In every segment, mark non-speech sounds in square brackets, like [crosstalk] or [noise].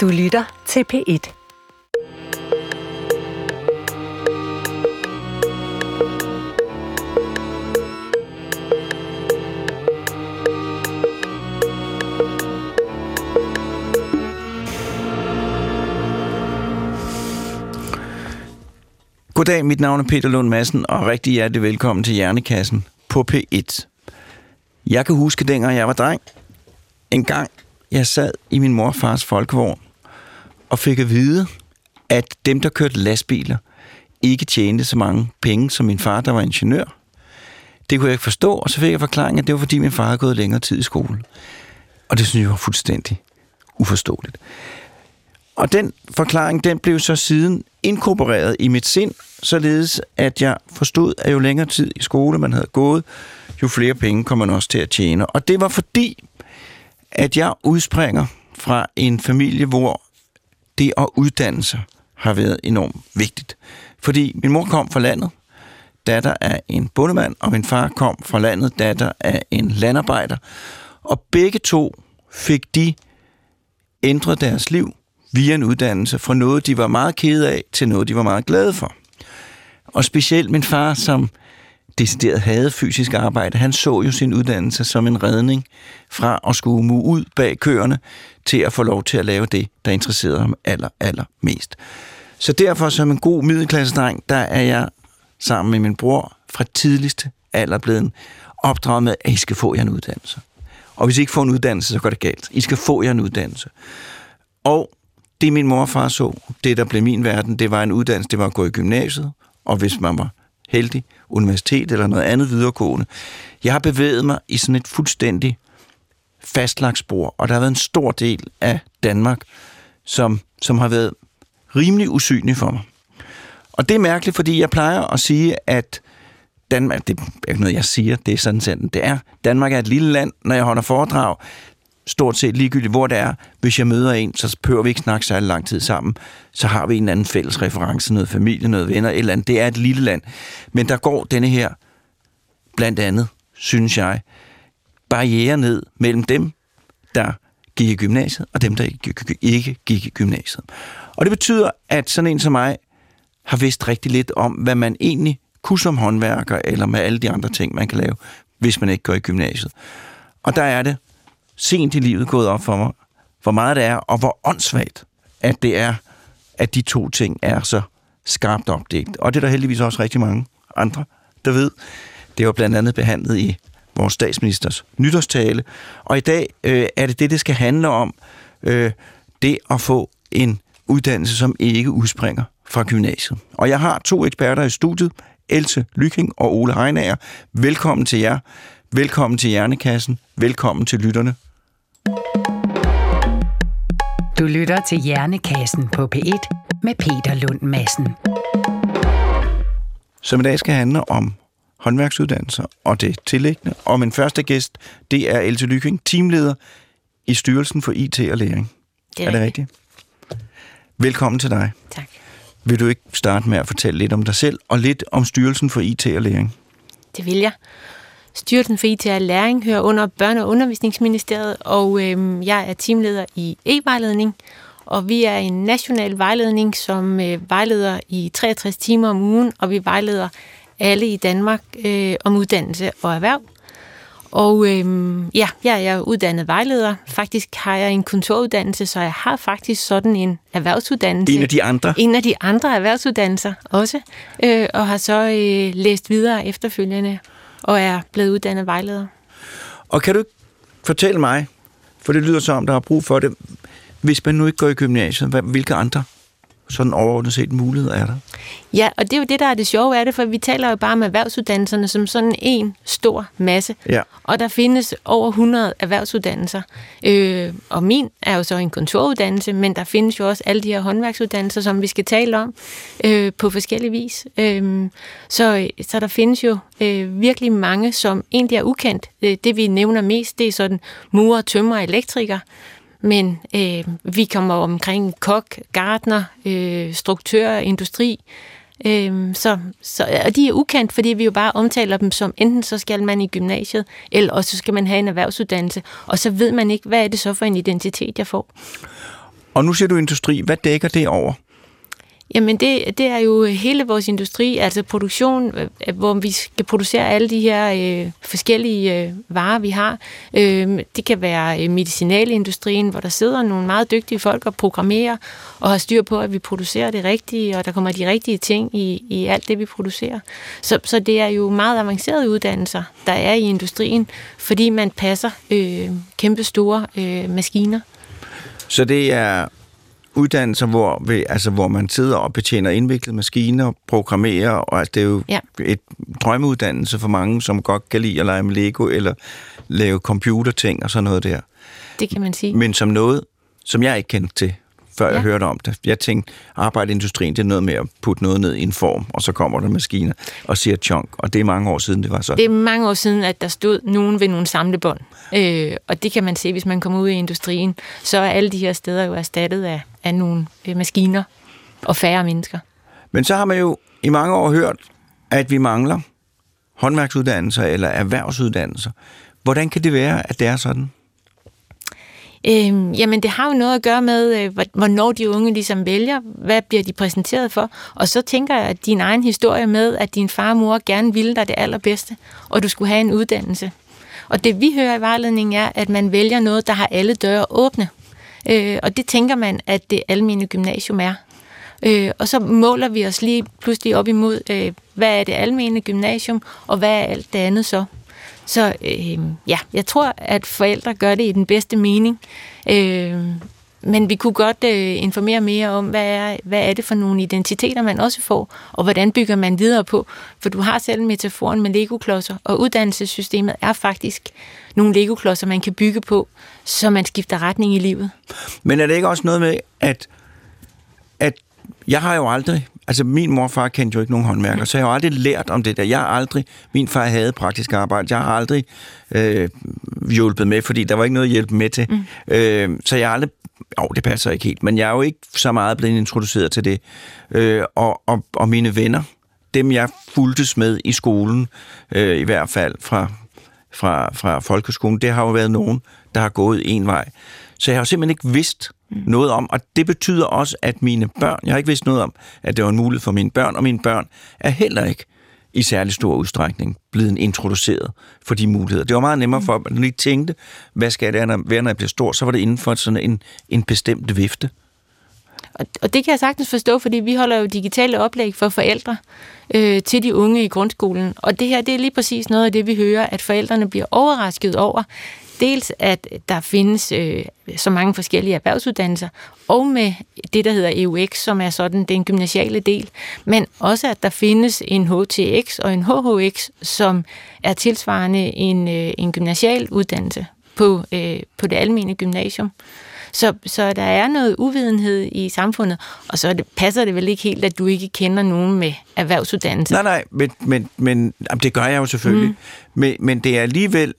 Du lytter til P1. Goddag, mit navn er Peter Lund Madsen, og rigtig hjertelig velkommen til Hjernekassen på P1. Jeg kan huske, dengang jeg var dreng, en gang jeg sad i min morfars folkevogn, og fik at vide, at dem, der kørte lastbiler, ikke tjente så mange penge som min far, der var ingeniør. Det kunne jeg ikke forstå, og så fik jeg forklaring, at det var fordi min far havde gået længere tid i skole. Og det synes jeg var fuldstændig uforståeligt. Og den forklaring, den blev så siden inkorporeret i mit sind, således at jeg forstod, at jo længere tid i skole man havde gået, jo flere penge kommer man også til at tjene. Og det var fordi, at jeg udspringer fra en familie, hvor det at uddanne sig har været enormt vigtigt. Fordi min mor kom fra landet, datter af en bondemand, og min far kom fra landet, datter af en landarbejder. Og begge to fik de ændret deres liv via en uddannelse fra noget, de var meget kede af, til noget, de var meget glade for. Og specielt min far, som decideret havde fysisk arbejde, han så jo sin uddannelse som en redning fra at skulle mue ud bag køerne til at få lov til at lave det, der interesserede ham aller, aller mest. Så derfor som en god middelklassedreng, der er jeg sammen med min bror fra tidligste alder blevet opdraget med, at I skal få jer en uddannelse. Og hvis I ikke får en uddannelse, så går det galt. I skal få jer en uddannelse. Og det min mor og far så, det der blev min verden, det var en uddannelse, det var at gå i gymnasiet, og hvis man var heldig, universitet eller noget andet videregående. Jeg har bevæget mig i sådan et fuldstændig fastlagt spor, og der har været en stor del af Danmark, som, som har været rimelig usynlig for mig. Og det er mærkeligt, fordi jeg plejer at sige, at Danmark, det er ikke noget, jeg siger, det er sådan sådan, det er. Danmark er et lille land, når jeg holder foredrag, stort set ligegyldigt, hvor det er. Hvis jeg møder en, så behøver vi ikke snakke særlig lang tid sammen. Så har vi en anden fælles reference, noget familie, noget venner, et eller andet. Det er et lille land. Men der går denne her, blandt andet, synes jeg, barriere ned mellem dem, der gik i gymnasiet, og dem, der ikke gik i gymnasiet. Og det betyder, at sådan en som mig har vidst rigtig lidt om, hvad man egentlig kunne som håndværker, eller med alle de andre ting, man kan lave, hvis man ikke går i gymnasiet. Og der er det sent i livet gået op for mig, hvor meget det er, og hvor åndssvagt, at det er, at de to ting er så skarpt opdelt. Og det er der heldigvis også rigtig mange andre, der ved. Det var blandt andet behandlet i vores statsministers nytårstale. Og i dag øh, er det det, det skal handle om. Øh, det at få en uddannelse, som ikke udspringer fra gymnasiet. Og jeg har to eksperter i studiet, Else Lyking og Ole Heinager. Velkommen til jer. Velkommen til Hjernekassen. Velkommen til lytterne. Du lytter til Hjernekassen på P1 med Peter Lund Madsen. Som i dag skal handle om håndværksuddannelser og det tillæggende. Og min første gæst, det er Else Lyking, teamleder i Styrelsen for IT og Læring. Det er, er det rigtigt? Velkommen til dig. Tak. Vil du ikke starte med at fortælle lidt om dig selv og lidt om Styrelsen for IT og Læring? Det vil jeg. Styrelsen for IT og Læring hører under Børne- og Undervisningsministeriet, og øh, jeg er teamleder i e-vejledning, og vi er en national vejledning, som øh, vejleder i 63 timer om ugen, og vi vejleder alle i Danmark øh, om uddannelse og erhverv. Og øh, ja, jeg er uddannet vejleder. Faktisk har jeg en kontoruddannelse, så jeg har faktisk sådan en erhvervsuddannelse. En af de andre? En af de andre erhvervsuddannelser også, øh, og har så øh, læst videre efterfølgende og er blevet uddannet vejleder. Og kan du fortælle mig, for det lyder som, der har brug for det, hvis man nu ikke går i gymnasiet, hvilke andre sådan overordnet set muligheder er der? Ja, og det er jo det, der er det sjove af det, for vi taler jo bare om erhvervsuddannelserne som sådan en stor masse. Ja. Og der findes over 100 erhvervsuddannelser. Øh, og min er jo så en kontoruddannelse, men der findes jo også alle de her håndværksuddannelser, som vi skal tale om øh, på forskellige vis. Øh, så, så der findes jo øh, virkelig mange, som egentlig er ukendt. Øh, det vi nævner mest, det er sådan murer, tømmer og elektriker. Men øh, vi kommer omkring kok, gardner, øh, struktør, industri. Øh, så, så, og de er ukendt, fordi vi jo bare omtaler dem som, enten så skal man i gymnasiet, eller også så skal man have en erhvervsuddannelse. Og så ved man ikke, hvad er det så for en identitet, jeg får. Og nu siger du industri. Hvad dækker det over? Jamen det, det er jo hele vores industri, altså produktion, øh, øh, hvor vi skal producere alle de her øh, forskellige øh, varer, vi har. Øh, det kan være øh, medicinalindustrien, hvor der sidder nogle meget dygtige folk og programmerer og har styr på, at vi producerer det rigtige, og der kommer de rigtige ting i, i alt det, vi producerer. Så, så det er jo meget avancerede uddannelser, der er i industrien, fordi man passer øh, kæmpe store øh, maskiner. Så det er uddannelser, hvor, vi, altså, hvor man sidder og betjener indviklede maskiner, programmerer, og altså, det er jo ja. et drømmeuddannelse for mange, som godt kan lide at lege med Lego, eller lave computerting og sådan noget der. Det kan man sige. Men som noget, som jeg ikke kendte til, før ja. jeg hørte om det. Jeg tænkte, arbejdeindustrien, det er noget med at putte noget ned i en form, og så kommer der maskiner og siger chunk, og det er mange år siden, det var så. Det er mange år siden, at der stod nogen ved nogle samlebånd, øh, og det kan man se, hvis man kommer ud i industrien, så er alle de her steder jo erstattet af, af nogle øh, maskiner og færre mennesker. Men så har man jo i mange år hørt, at vi mangler håndværksuddannelser eller erhvervsuddannelser. Hvordan kan det være, at det er sådan? Øhm, jamen, det har jo noget at gøre med, øh, hvornår de unge ligesom vælger, hvad bliver de præsenteret for. Og så tænker jeg, at din egen historie med, at din far og mor gerne ville dig det allerbedste, og du skulle have en uddannelse. Og det vi hører i vejledningen er, at man vælger noget, der har alle døre åbne. Øh, og det tænker man, at det almene gymnasium er. Øh, og så måler vi os lige pludselig op imod, øh, hvad er det almene gymnasium, og hvad er alt det andet så. Så øh, ja, jeg tror, at forældre gør det i den bedste mening. Øh, men vi kunne godt øh, informere mere om, hvad er, hvad er det for nogle identiteter, man også får, og hvordan bygger man videre på. For du har selv metaforen med legoklodser, og uddannelsessystemet er faktisk nogle legoklodser, man kan bygge på, så man skifter retning i livet. Men er det ikke også noget med, at, at jeg har jo aldrig Altså, min morfar kendte jo ikke nogen håndværker, så jeg har aldrig lært om det der. Jeg har aldrig... Min far havde praktisk arbejde. Jeg har aldrig øh, hjulpet med, fordi der var ikke noget at hjælpe med til. Mm. Øh, så jeg har aldrig... Jo, det passer ikke helt, men jeg er jo ikke så meget blevet introduceret til det. Øh, og, og, og mine venner, dem jeg fuldtes med i skolen, øh, i hvert fald fra, fra, fra folkeskolen, det har jo været nogen, der har gået en vej. Så jeg har simpelthen ikke vidst, mm. noget om, og det betyder også, at mine børn, jeg har ikke vidst noget om, at det var en mulighed for mine børn, og mine børn er heller ikke i særlig stor udstrækning blevet introduceret for de muligheder. Det var meget nemmere for, at når de tænkte, hvad skal det være, når jeg bliver stor, så var det inden for sådan en, en bestemt vifte. Og, og det kan jeg sagtens forstå, fordi vi holder jo digitale oplæg for forældre øh, til de unge i grundskolen. Og det her, det er lige præcis noget af det, vi hører, at forældrene bliver overrasket over, dels at der findes øh, så mange forskellige erhvervsuddannelser, og med det, der hedder EUX, som er sådan den gymnasiale del, men også at der findes en HTX og en HHX, som er tilsvarende en, øh, en gymnasial uddannelse på, øh, på det almene gymnasium. Så, så der er noget uvidenhed i samfundet, og så det, passer det vel ikke helt, at du ikke kender nogen med erhvervsuddannelse. Nej, nej, men, men, men jamen, det gør jeg jo selvfølgelig. Mm. Men, men det er alligevel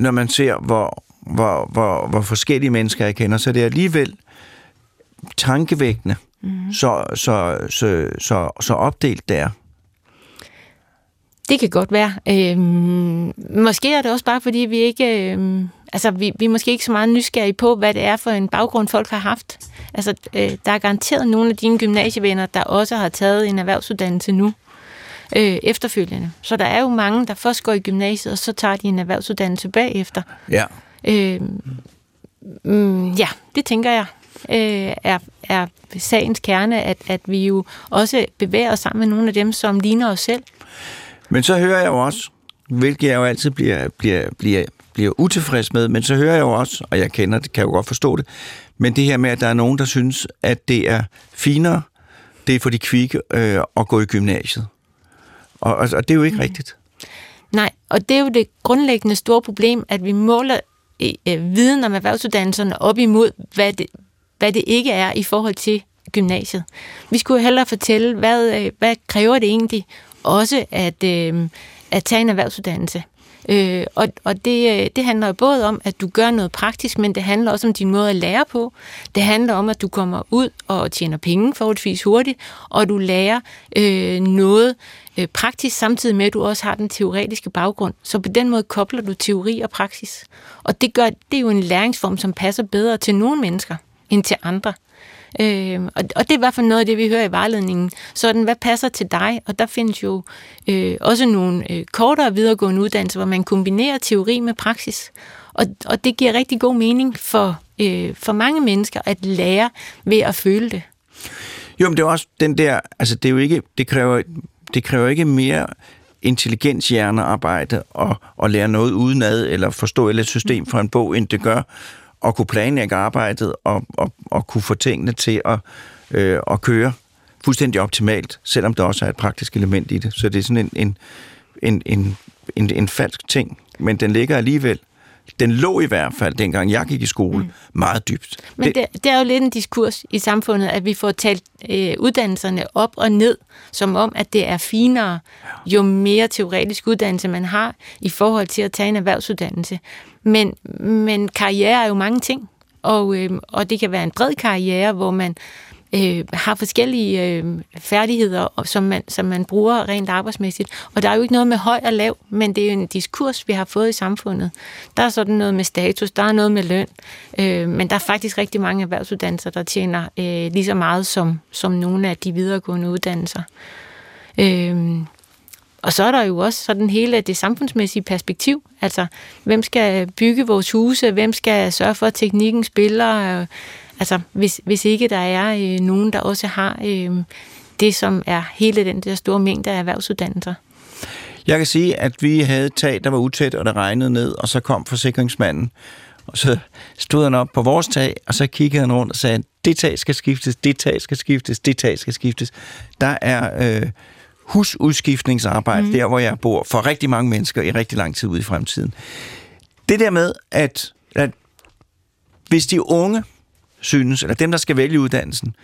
når man ser, hvor, hvor, hvor, hvor forskellige mennesker jeg kender, så det er alligevel tankevækkende, mm. så, så, så, så, så opdelt det er. Det kan godt være. Øhm, måske er det også bare, fordi vi ikke... Øhm, altså, vi, vi er måske ikke så meget nysgerrige på, hvad det er for en baggrund, folk har haft. Altså, øh, der er garanteret nogle af dine gymnasievenner, der også har taget en erhvervsuddannelse nu øh, efterfølgende. Så der er jo mange, der først går i gymnasiet, og så tager de en erhvervsuddannelse bagefter. Ja. Øh, mm, ja, det tænker jeg øh, er, er sagens kerne, at, at vi jo også bevæger os sammen med nogle af dem, som ligner os selv. Men så hører jeg jo også, hvilket jeg jo altid bliver, bliver, bliver, bliver utilfreds med, men så hører jeg jo også, og jeg kender det, kan jo godt forstå det, men det her med, at der er nogen, der synes, at det er finere, det er for de kvikke øh, at gå i gymnasiet. Og, og, og det er jo ikke mm. rigtigt. Nej, og det er jo det grundlæggende store problem, at vi måler øh, viden om erhvervsuddannelserne op imod, hvad det, hvad det ikke er i forhold til gymnasiet. Vi skulle hellere fortælle, hvad, øh, hvad kræver det egentlig også at, øh, at tage en erhvervsuddannelse. Øh, og og det, øh, det handler både om, at du gør noget praktisk, men det handler også om din måde at lære på. Det handler om, at du kommer ud og tjener penge forholdsvis hurtigt, og du lærer øh, noget øh, praktisk, samtidig med, at du også har den teoretiske baggrund. Så på den måde kobler du teori og praksis. Og det, gør, det er jo en læringsform, som passer bedre til nogle mennesker end til andre. Øh, og, og det er i hvert fald noget af det, vi hører i vejledningen. Sådan, hvad passer til dig? Og der findes jo øh, også nogle øh, kortere videregående uddannelser, hvor man kombinerer teori med praksis. Og, og det giver rigtig god mening for, øh, for mange mennesker at lære ved at føle det. Jo, men det er også den der, altså det er jo ikke, det kræver, det kræver ikke mere intelligenshjernearbejde og, og lære noget udenad, eller forstå et system fra en bog, end det gør at kunne planlægge arbejdet og, og, og kunne få tingene til at, øh, at køre fuldstændig optimalt, selvom der også er et praktisk element i det. Så det er sådan en, en, en, en, en, en falsk ting, men den ligger alligevel den lå i hvert fald, dengang jeg gik i skole, mm. meget dybt. Men det, det er jo lidt en diskurs i samfundet, at vi får talt øh, uddannelserne op og ned, som om, at det er finere, jo mere teoretisk uddannelse man har, i forhold til at tage en erhvervsuddannelse. Men, men karriere er jo mange ting, og, øh, og det kan være en bred karriere, hvor man øh, Øh, har forskellige øh, færdigheder, som man, som man bruger rent arbejdsmæssigt. Og der er jo ikke noget med høj og lav, men det er jo en diskurs, vi har fået i samfundet. Der er sådan noget med status, der er noget med løn, øh, men der er faktisk rigtig mange erhvervsuddannelser, der tjener øh, lige så meget som, som nogle af de videregående uddannelser. Øh, og så er der jo også sådan hele det samfundsmæssige perspektiv. Altså, hvem skal bygge vores huse? Hvem skal sørge for, at teknikken spiller? Altså, hvis, hvis ikke der er øh, nogen, der også har øh, det, som er hele den der store mængde af erhvervsuddannelser. Jeg kan sige, at vi havde et tag, der var utæt, og der regnede ned, og så kom forsikringsmanden, og så stod han op på vores tag, og så kiggede han rundt og sagde, det tag skal skiftes, det tag skal skiftes, det tag skal skiftes. Der er øh, husudskiftningsarbejde mm. der, hvor jeg bor, for rigtig mange mennesker i rigtig lang tid ude i fremtiden. Det der med, at, at hvis de unge synes, eller dem, der skal vælge uddannelsen,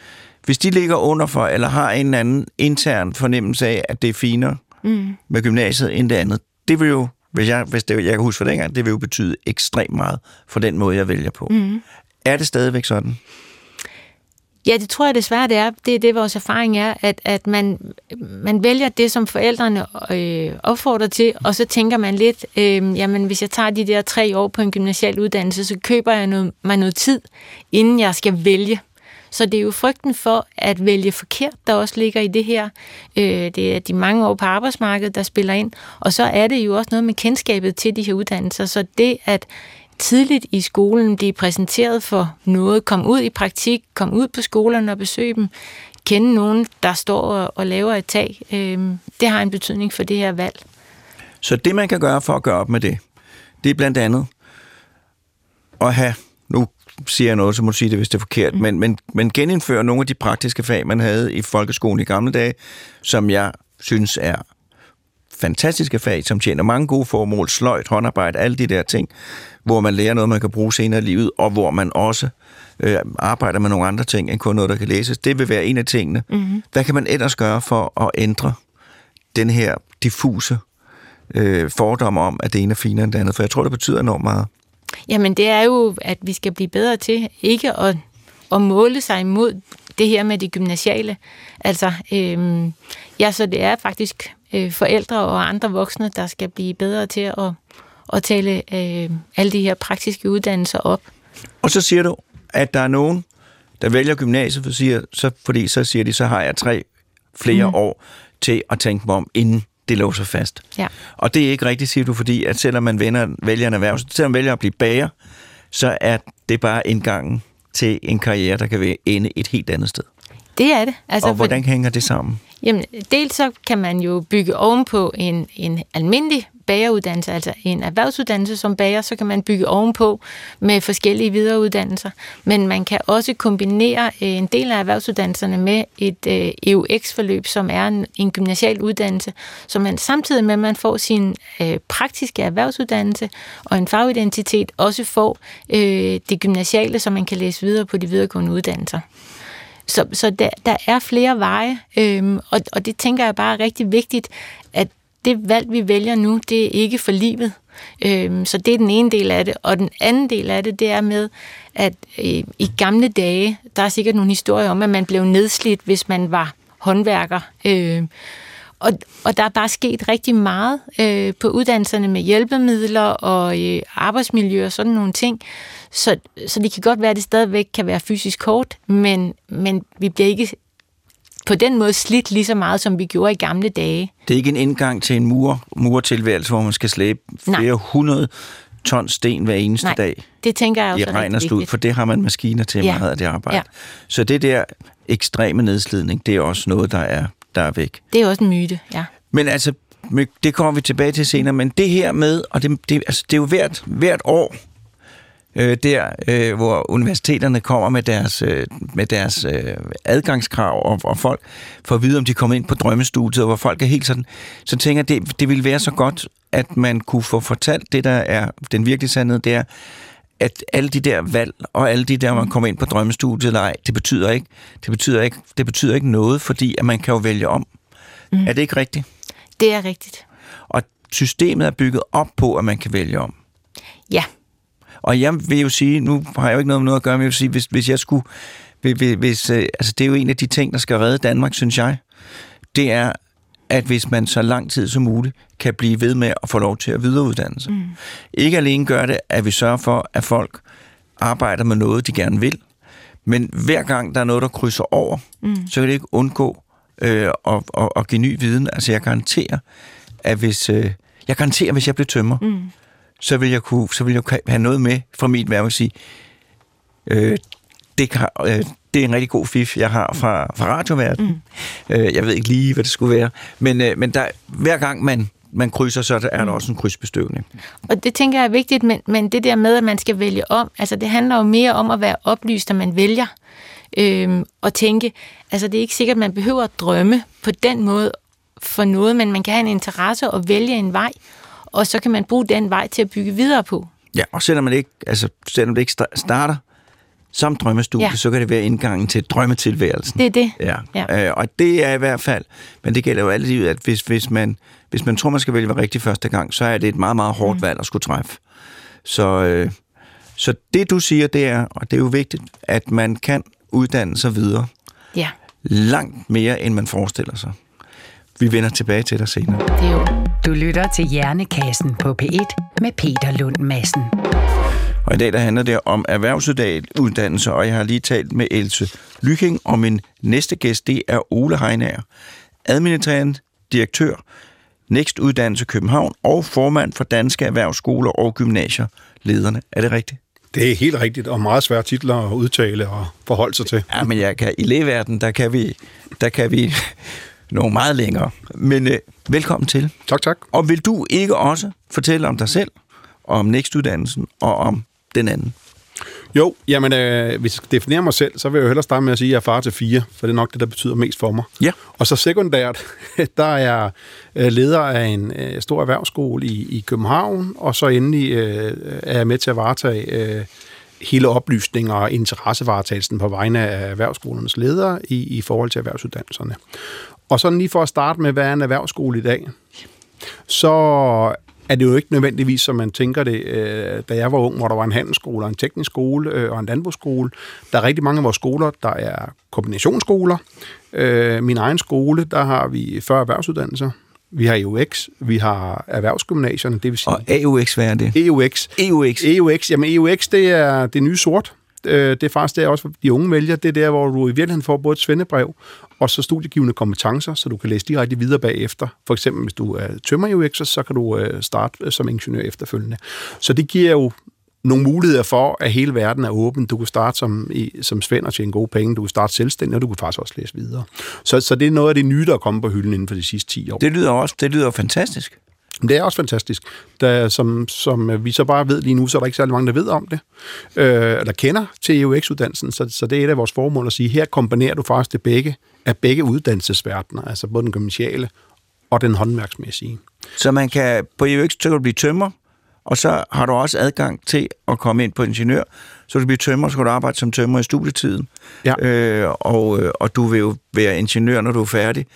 hvis de ligger under for, eller har en eller anden intern fornemmelse af, at det er finere mm. med gymnasiet end det andet, det vil jo, hvis jeg, hvis det, jeg kan huske for dengang, det vil jo betyde ekstremt meget for den måde, jeg vælger på. Mm. Er det stadigvæk sådan? Ja, det tror jeg desværre, det er. Det er det, vores erfaring er, at, at man, man vælger det, som forældrene øh, opfordrer til, og så tænker man lidt, øh, jamen hvis jeg tager de der tre år på en gymnasial uddannelse, så køber jeg noget, mig noget tid, inden jeg skal vælge. Så det er jo frygten for at vælge forkert, der også ligger i det her. Øh, det er de mange år på arbejdsmarkedet, der spiller ind. Og så er det jo også noget med kendskabet til de her uddannelser. Så det at tidligt i skolen blive præsenteret for noget, kom ud i praktik, kom ud på skolerne og besøge dem, kende nogen, der står og laver et tag, øh, det har en betydning for det her valg. Så det, man kan gøre for at gøre op med det, det er blandt andet at have, nu siger jeg noget, så må du sige det, hvis det er forkert, mm. men, men, men genindføre nogle af de praktiske fag, man havde i folkeskolen i gamle dage, som jeg synes er fantastiske fag, som tjener mange gode formål, sløjt, håndarbejde, alle de der ting, hvor man lærer noget, man kan bruge senere i livet, og hvor man også øh, arbejder med nogle andre ting, end kun noget, der kan læses. Det vil være en af tingene. Mm-hmm. Hvad kan man ellers gøre for at ændre den her diffuse øh, fordom om, at det ene er finere end det andet? For jeg tror, det betyder enormt meget. Jamen, det er jo, at vi skal blive bedre til ikke at, at måle sig imod det her med det gymnasiale. Altså, øh, ja, så det er faktisk øh, forældre og andre voksne, der skal blive bedre til at, at tale øh, alle de her praktiske uddannelser op. Og så siger du, at der er nogen, der vælger gymnasiet, for siger, så, fordi så siger de, så har jeg tre flere mm. år til at tænke mig om, inden det låser fast. Ja. Og det er ikke rigtigt, siger du, fordi at selvom man vender, vælger en erhverv, selvom man vælger at blive bager, så er det bare indgangen til en karriere, der kan ende et helt andet sted. Det er det. Altså, og hvordan for, hænger det sammen? Jamen, dels så kan man jo bygge ovenpå en, en almindelig bageruddannelse, altså en erhvervsuddannelse som bager, så kan man bygge ovenpå med forskellige videreuddannelser. Men man kan også kombinere øh, en del af erhvervsuddannelserne med et øh, EUX-forløb, som er en, en gymnasial uddannelse, så man samtidig med, at man får sin øh, praktiske erhvervsuddannelse og en fagidentitet, også får øh, det gymnasiale, som man kan læse videre på de videregående uddannelser. Så, så der, der er flere veje, øhm, og, og det tænker jeg bare er rigtig vigtigt, at det valg, vi vælger nu, det er ikke for livet. Øhm, så det er den ene del af det. Og den anden del af det, det er med, at øh, i gamle dage, der er sikkert nogle historier om, at man blev nedslidt, hvis man var håndværker. Øh, og, og der er bare sket rigtig meget øh, på uddannelserne med hjælpemidler og øh, arbejdsmiljø og sådan nogle ting. Så, så det kan godt være, at det stadigvæk kan være fysisk hårdt, men, men vi bliver ikke på den måde slidt lige så meget, som vi gjorde i gamle dage. Det er ikke en indgang til en mur, murtilværelse, hvor man skal slæbe flere Nej. hundrede ton sten hver eneste Nej, dag. det tænker jeg også i regn og for det har man maskiner til Ja. meget af det arbejde. Ja. Så det der ekstreme nedslidning, det er også noget, der er, der er væk. Det er også en myte, ja. Men altså, det kommer vi tilbage til senere, men det her med, og det, det, altså, det er jo hvert, hvert år, øh, der, øh, hvor universiteterne kommer med deres, øh, med deres øh, adgangskrav, og, og folk får at vide, om de kommer ind på drømmestudiet, og hvor folk er helt sådan, så tænker jeg, det, det ville være så godt, at man kunne få fortalt det, der er den virkelige sandhed, det er, at alle de der valg, og alle de der, man kommer ind på drømmestudiet eller ej, det betyder ikke, det betyder ikke, det betyder ikke noget, fordi at man kan jo vælge om. Mm. Er det ikke rigtigt? Det er rigtigt. Og systemet er bygget op på, at man kan vælge om. Ja, Og jeg vil jo sige, nu har jeg jo ikke noget med noget at gøre, men jeg vil sige, hvis, hvis jeg skulle, hvis, hvis, øh, altså det er jo en af de ting, der skal redde Danmark, synes jeg, det er, at hvis man så lang tid som muligt kan blive ved med at få lov til at videreuddanne sig. Mm. Ikke alene gør det, at vi sørger for, at folk arbejder med noget, de gerne vil, men hver gang der er noget, der krydser over, mm. så kan det ikke undgå øh, at, at, at give ny viden. Altså jeg garanterer, at hvis, øh, jeg garanterer, hvis jeg blev tømmer, mm. så vil jeg kunne, så vil jeg have noget med fra mit værk og sige, øh, det, kan, øh, det er en rigtig god fif, jeg har fra, fra radioverdenen. Mm. Øh, jeg ved ikke lige, hvad det skulle være. Men, øh, men der, hver gang man, man krydser, så er der mm. også en krydsbestøvning. og det tænker jeg er vigtigt, men, men det der med, at man skal vælge om, altså det handler jo mere om at være oplyst, når man vælger. Øhm, og tænke, altså det er ikke sikkert, at man behøver at drømme på den måde for noget, men man kan have en interesse og vælge en vej, og så kan man bruge den vej til at bygge videre på. Ja, og selvom, man ikke, altså, selvom det ikke sta- starter som drømmestudie, ja. Så kan det være indgangen til drømmetilværelsen. Det er det. Ja, Ja. Øh, og det er i hvert fald, men det gælder jo altid, livet, at hvis, hvis, man, hvis man tror, man skal vælge rigtigt første gang, så er det et meget, meget hårdt mm. valg at skulle træffe. Så, øh, så det du siger, det er, og det er jo vigtigt, at man kan uddanne sig videre Ja, langt mere, end man forestiller sig. Vi vender tilbage til dig senere. det er jo Du lytter til Hjernekassen på P1 med Peter Lund Madsen. Og i dag der handler det om erhvervsuddannelse, og jeg har lige talt med Else Lyking, og min næste gæst, det er Ole Heinager, administrerende direktør, Next Uddannelse København og formand for Danske Erhvervsskoler og Gymnasier, lederne. Er det rigtigt? Det er helt rigtigt, og meget svære titler at udtale og forholde sig til. Ja, men jeg kan, i lægeverden, der kan vi, der kan vi [laughs] nå meget længere. Men øh, velkommen til. Tak, tak. Og vil du ikke også fortælle om dig selv, om Next-uddannelsen og om den anden? Jo, jamen, øh, hvis jeg skal definere mig selv, så vil jeg jo hellere starte med at sige, at jeg er far til fire, for det er nok det, der betyder mest for mig. Ja. Og så sekundært, [laughs] der er jeg øh, leder af en øh, stor erhvervsskole i, i København, og så endelig øh, er jeg med til at varetage øh, hele oplysning og interessevaretagelsen på vegne af erhvervsskolernes ledere i, i forhold til erhvervsuddannelserne. Og sådan lige for at starte med, hvad er en erhvervsskole i dag? Så er det jo ikke nødvendigvis, som man tænker det, øh, da jeg var ung, hvor der var en handelsskole, og en teknisk skole øh, og en landbrugsskole. Der er rigtig mange af vores skoler, der er kombinationsskoler. Øh, min egen skole, der har vi 40 erhvervsuddannelser. Vi har EUX, vi har erhvervsgymnasierne, det vil sige Og AUX, hvad er det? EUX. EUX. EUX, jamen EUX, det er det nye sort. Øh, Det er faktisk det, også de unge vælger. Det er der, hvor du i virkeligheden får både et svendebrev og så studiegivende kompetencer, så du kan læse direkte videre bagefter. For eksempel, hvis du er tømmer UX, så kan du øh, starte øh, som ingeniør efterfølgende. Så det giver jo nogle muligheder for, at hele verden er åben. Du kan starte som, i, som svend og tjene gode penge. Du kan starte selvstændig, og du kan faktisk også læse videre. Så, så det er noget af det nye, der er kommet på hylden inden for de sidste 10 år. Det lyder også det lyder fantastisk. Men Det er også fantastisk. Da, som, som vi så bare ved lige nu, så er der ikke særlig mange, der ved om det, øh, eller kender til EUX-uddannelsen. Så, så det er et af vores formål at sige, her kombinerer du faktisk det begge, af begge uddannelsesverdener, altså både den gymnasiale og den håndværksmæssige. Så man kan på EUX, så kan du blive tømmer, og så har du også adgang til at komme ind på ingeniør. Så du kan blive tømmer, så kan du arbejde som tømmer i studietiden. Ja. Øh, og, øh, og du vil jo være ingeniør, når du er færdig,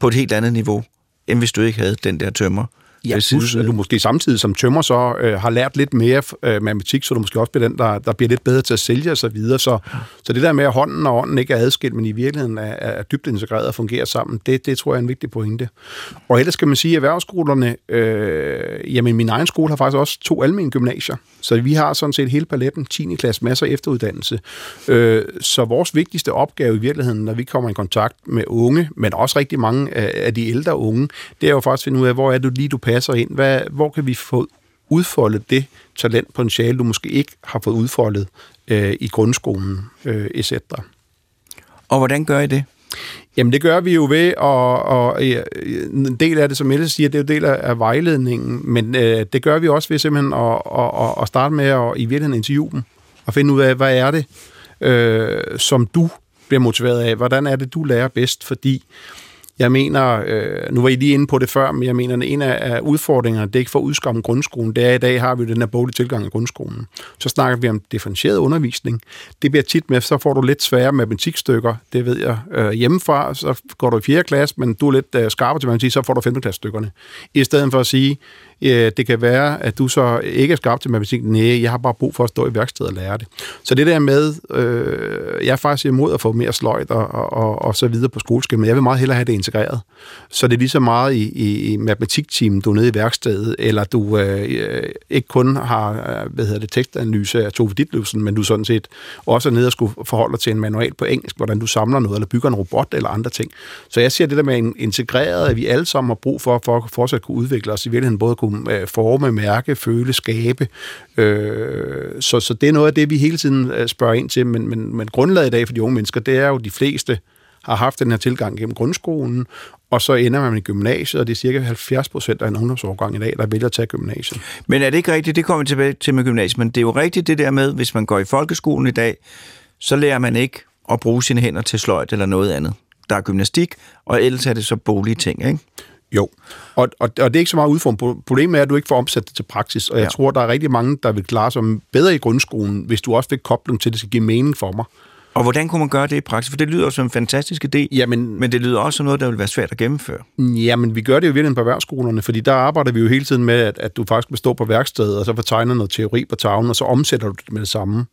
på et helt andet niveau, end hvis du ikke havde den der tømmer Ja, plus, at du måske samtidig som tømmer så øh, har lært lidt mere øh, matematik, så du måske også bliver den, der, der bliver lidt bedre til at sælge og så videre. Så, så det der med, at hånden og ånden ikke er adskilt, men i virkeligheden er, er dybt integreret og fungerer sammen, det, det tror jeg er en vigtig pointe. Og ellers skal man sige, at erhvervsskolerne, øh, jamen min egen skole har faktisk også to almindelige gymnasier, så vi har sådan set hele paletten, 10. klasse, masser af efteruddannelse. Øh, så vores vigtigste opgave i virkeligheden, når vi kommer i kontakt med unge, men også rigtig mange af, de ældre unge, det er jo faktisk at finde ud af, hvor er det lige, du passer ind? Hvad, hvor kan vi få udfoldet det talentpotentiale, du måske ikke har fået udfoldet øh, i grundskolen, øh, etc. Og hvordan gør I det? Jamen det gør vi jo ved, og, og en del af det, som Mette siger, det er jo del af, af vejledningen, men øh, det gør vi også ved simpelthen at, at, at starte med at i virkeligheden interviewe dem, og finde ud af, hvad er det, øh, som du bliver motiveret af, hvordan er det, du lærer bedst, fordi jeg mener, øh, nu var I lige inde på det før, men jeg mener, at en af udfordringerne, det er ikke for at udskamme grundskolen, det er, at i dag har vi den her boglige tilgang i grundskolen. Så snakker vi om differentieret undervisning. Det bliver tit med, så får du lidt svære matematikstykker, det ved jeg øh, hjemmefra, så går du i 4. klasse, men du er lidt øh, skarpere til matematik, så får du 5. klasse stykkerne. I stedet for at sige, øh, det kan være, at du så ikke er skarp til matematik. Nej, jeg har bare brug for at stå i værkstedet og lære det. Så det der med, øh, jeg er faktisk imod at få mere sløjt og, og, og, og så videre på skoleskemaet. Jeg vil meget hellere have det integreret. Så det er lige så meget i, i, i matematikteamen, du er nede i værkstedet, eller du øh, øh ikke kun har øh, hvad hedder det, tekstanalyse af Tove Ditlevsen, men du sådan set også er nede og skulle forholde dig til en manual på engelsk, hvordan du samler noget, eller bygger en robot eller andre ting. Så jeg ser det der med en integreret, at vi alle sammen har brug for, for at fortsat kunne udvikle os, i virkeligheden både kunne øh, forme, mærke, føle, skabe. Øh, så, så det er noget af det, vi hele tiden øh, spørger ind til, men, men, men grundlaget i dag for de unge mennesker, det er jo de fleste har haft den her tilgang gennem grundskolen, og så ender man i gymnasiet, og det er cirka 70 procent af en ungdomsårgang i dag, der vælger at tage gymnasiet. Men er det ikke rigtigt, det kommer vi tilbage til med gymnasiet, men det er jo rigtigt det der med, hvis man går i folkeskolen i dag, så lærer man ikke at bruge sine hænder til sløjt eller noget andet. Der er gymnastik, og ellers er det så bolige ting, ikke? Jo, og, og, og det er ikke så meget udfordring. Problemet er, at du ikke får omsat det til praksis, og jeg ja. tror, der er rigtig mange, der vil klare sig bedre i grundskolen, hvis du også fik kobling til, at det skal give mening for mig. Og hvordan kunne man gøre det i praksis? For det lyder som en fantastisk idé, jamen, men det lyder også som noget, der vil være svært at gennemføre. Jamen, vi gør det jo virkelig på erhvervsskolerne, fordi der arbejder vi jo hele tiden med, at, at du faktisk stå på værkstedet, og så får tegnet noget teori på tavlen, og så omsætter du det med det samme.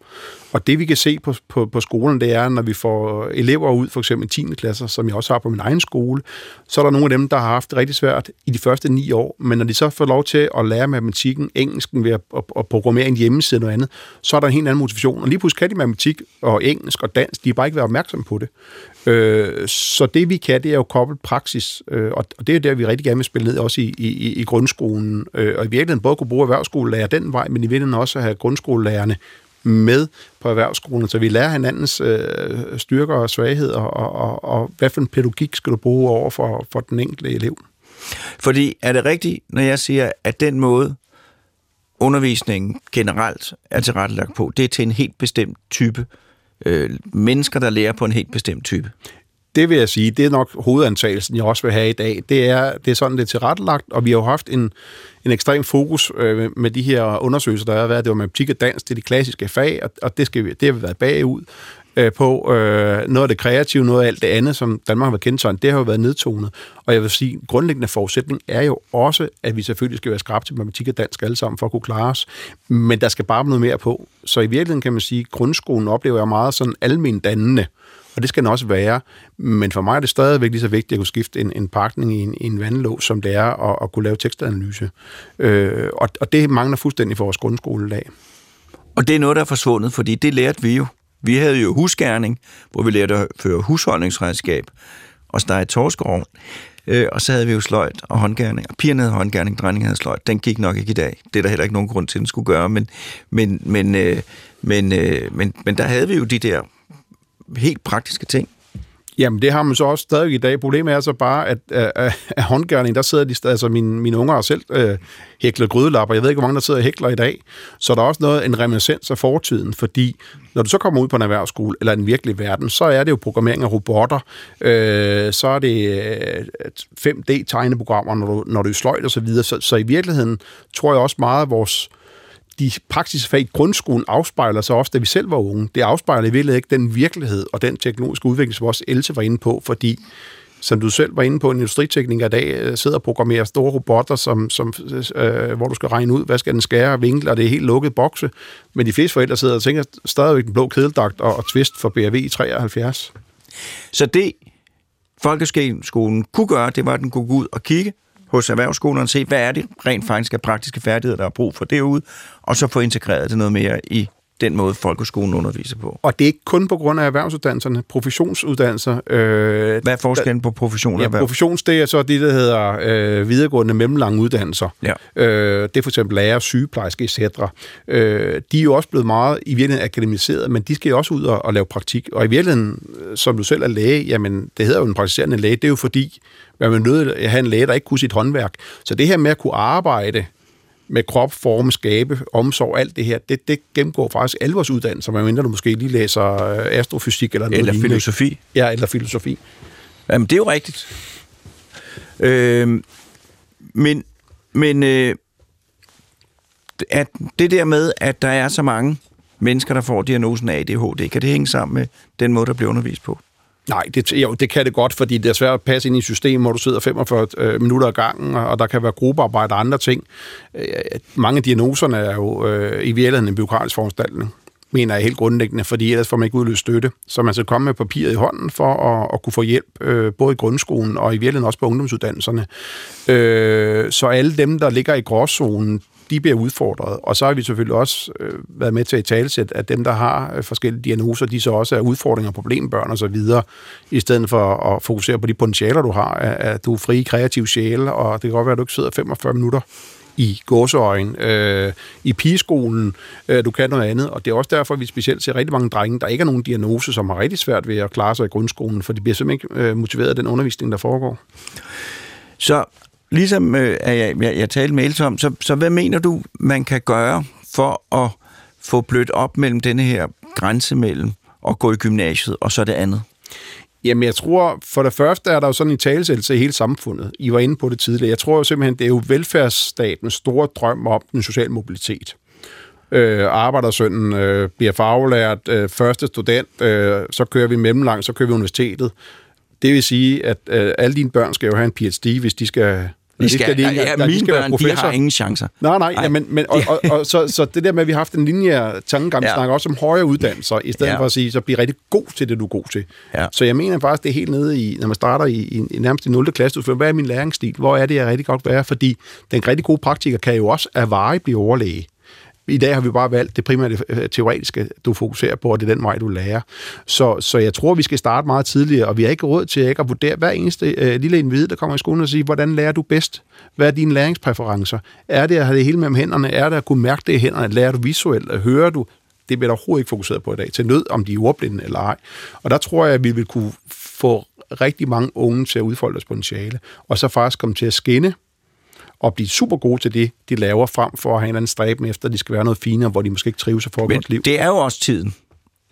Og det vi kan se på, på, på skolen, det er, når vi får elever ud, for eksempel 10. klasser, som jeg også har på min egen skole, så er der nogle af dem, der har haft det rigtig svært i de første ni år, men når de så får lov til at lære matematikken, engelsken ved at, at, at programmere en hjemmeside og noget andet, så er der en helt anden motivation. Og lige pludselig kan de matematik og engelsk og dansk, de har bare ikke været opmærksomme på det. Øh, så det vi kan, det er jo koblet praksis, øh, og det er der, vi rigtig gerne vil spille ned, også i, i, i grundskolen. Øh, og i virkeligheden både kunne bruge erhvervsskolelærer den vej, men i virkeligheden også have grundskolelærerne med på erhvervsskolen, så vi lærer hinandens øh, styrker og svagheder, og, og, og hvad for en pædagogik skal du bruge over for, for den enkelte elev. Fordi er det rigtigt, når jeg siger, at den måde, undervisningen generelt er tilrettelagt på, det er til en helt bestemt type øh, øh, mennesker, der lærer på en helt bestemt type? Det vil jeg sige, det er nok hovedantagelsen, jeg også vil have i dag. Det er, det er sådan, det er tilrettelagt, og vi har jo haft en, en ekstrem fokus øh, med de her undersøgelser, der har været. Det var matematik og dans, det er de klassiske fag, og, og det, skal vi, det har vi været bagud øh, på. Øh, noget af det kreative, noget af alt det andet, som Danmark har været kendetegnet, det har jo været nedtonet. Og jeg vil sige, grundlæggende forudsætning er jo også, at vi selvfølgelig skal være skarpe til matematik og dansk alle sammen for at kunne klare os. Men der skal bare noget mere på. Så i virkeligheden kan man sige, at grundskolen oplever jeg meget sådan almen dannende. Og det skal den også være. Men for mig er det stadigvæk lige så vigtigt at kunne skifte en, en pakning i en, i en vandlåg, som det er at, at kunne lave tekstanalyse. Øh, og, og det mangler fuldstændig for vores grundskoledag. Og det er noget, der er forsvundet, fordi det lærte vi jo. Vi havde jo husgærning, hvor vi lærte at føre husholdningsredskab og stege torskerovn. Øh, og så havde vi jo sløjt og håndgærning. Og pigerne havde håndgærning, drengene havde sløjt. Den gik nok ikke i dag. Det er der heller ikke nogen grund til, at den skulle gøre. Men, men, men, øh, men, øh, men, men der havde vi jo de der helt praktiske ting. Jamen, det har man så også stadig i dag. Problemet er så bare, at af, af håndgærning, der sidder de stadig, altså mine, mine unger har selv øh, hæklet grydelapper. Jeg ved ikke, hvor mange der sidder og hækler i dag. Så der er også noget, en reminiscens af fortiden, fordi når du så kommer ud på en erhvervsskole, eller en virkelig verden, så er det jo programmering af robotter, øh, så er det øh, 5D-tegneprogrammer, når du, når du er sløjt og så videre. Så, så i virkeligheden tror jeg også meget at vores de praktiske fag i grundskolen afspejler sig også, da vi selv var unge. Det afspejler i virkeligheden ikke den virkelighed og den teknologiske udvikling, som også Else var inde på, fordi som du selv var inde på, en industritekniker i dag øh, sidder og programmerer store robotter, som, som, øh, hvor du skal regne ud, hvad skal den skære og vinkle, og det er helt lukket bokse. Men de fleste forældre sidder og tænker stadigvæk den blå kedeldagt og, og twist for BRV 73. Så det, folkeskolen kunne gøre, det var, at den kunne gå ud og kigge hos erhvervsskolerne se, hvad er det rent faktisk af praktiske færdigheder, der er brug for derude, og så få integreret det noget mere i den måde, folkeskolen underviser på. Og det er ikke kun på grund af erhvervsuddannelserne, professionsuddannelser. Øh, Hvad er forskellen på profession og ja, erhverv? professions, det er så det, der hedder øh, videregående mellemlange uddannelser. Ja. Øh, det er for eksempel lærer, sygeplejerske, etc. Øh, de er jo også blevet meget i virkeligheden akademiseret, men de skal jo også ud og, og lave praktik. Og i virkeligheden, øh, som du selv er læge, jamen det hedder jo en praktiserende læge, det er jo fordi, man er nødt at have en læge, der ikke kunne sit håndværk. Så det her med at kunne arbejde med krop, form, skabe, omsorg, alt det her, det, det gennemgår faktisk alle vores uddannelser, medmindre du måske lige læser øh, astrofysik eller noget Eller lignende. filosofi. Ja, eller filosofi. Jamen, det er jo rigtigt. Øh, men men øh, at det der med, at der er så mange mennesker, der får diagnosen af ADHD, kan det hænge sammen med den måde, der bliver undervist på? Nej, det, jo, det kan det godt, fordi det er svært at passe ind i et system, hvor du sidder 45 øh, minutter ad gangen, og der kan være gruppearbejde og andre ting. Øh, mange af diagnoserne er jo øh, i virkeligheden en byråkratisk foranstaltning mener jeg helt grundlæggende, fordi ellers får man ikke udløst støtte. Så man skal komme med papiret i hånden for at, at kunne få hjælp, øh, både i grundskolen og i virkeligheden også på ungdomsuddannelserne. Øh, så alle dem, der ligger i gråzonen, de bliver udfordret. Og så har vi selvfølgelig også øh, været med til at talsætte, at dem, der har øh, forskellige diagnoser, de så også er udfordringer, problembørn og så videre, i stedet for at fokusere på de potentialer, du har, at, at du er fri, kreativ sjæl, og det kan godt være, at du ikke sidder 45 minutter i gåseøjen, øh, i pigeskolen, øh, du kan noget andet, og det er også derfor, at vi specielt ser rigtig mange drenge, der ikke har nogen diagnose, som har rigtig svært ved at klare sig i grundskolen, for de bliver simpelthen ikke øh, motiveret af den undervisning, der foregår. Så ligesom øh, jeg, jeg, jeg talte med Else om, så, så hvad mener du, man kan gøre for at få blødt op mellem denne her grænse mellem at gå i gymnasiet og så det andet? Jamen, jeg tror, for det første er der jo sådan en talesættelse i hele samfundet. I var inde på det tidligere. Jeg tror jo simpelthen, det er jo velfærdsstatens store drøm om den sociale mobilitet. Øh, arbejdersønnen øh, bliver faglært, øh, første student, øh, så kører vi mellemlang, så kører vi universitetet. Det vil sige, at øh, alle dine børn skal jo have en PhD, hvis de skal de skal, skal de, ja, ja, mine de skal børn, de har ingen chancer. Nej, nej, nej. Ja, men, men, og, og, og, så, så det der med, at vi har haft en linje tankegang, ja. snakker også om højere uddannelser, i stedet ja. for at sige, så bliv rigtig god til det, du er god til. Ja. Så jeg mener faktisk, det er helt nede i, når man starter i, i, i nærmest i 0. klasse, du hvad er min læringsstil? Hvor er det, jeg rigtig godt være? Fordi den rigtig gode praktiker kan jo også af veje blive overlæge. I dag har vi bare valgt det primære øh, teoretiske, du fokuserer på, og det er den vej, du lærer. Så, så jeg tror, vi skal starte meget tidligere, og vi har ikke råd til ikke at vurdere hver eneste øh, lille individ, der kommer i skolen og sige, hvordan lærer du bedst? Hvad er dine læringspræferencer? Er det at have det hele mellem hænderne? Er det at kunne mærke det i hænderne? Lærer du visuelt? Hører du? Det bliver der overhovedet ikke fokuseret på i dag. Til nød, om de er ordblinde eller ej. Og der tror jeg, at vi vil kunne få rigtig mange unge til at udfolde deres potentiale, og så faktisk komme til at skinne og blive super gode til det, de laver, frem for at have en eller anden stræben efter, at de skal være noget finere, hvor de måske ikke trives og får godt liv. det er jo også tiden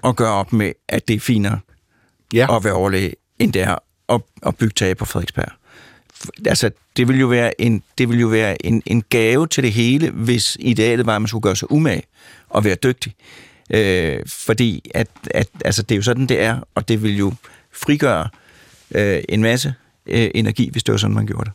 at gøre op med, at det er finere ja. at være overlæge, end det er at, at bygge tag på Frederiksberg. Altså, det vil jo være, en, det vil jo være en, en gave til det hele, hvis idealet var, at man skulle gøre sig umage og være dygtig. Øh, fordi at, at, altså, det er jo sådan, det er, og det vil jo frigøre øh, en masse øh, energi, hvis det var sådan, man gjorde det.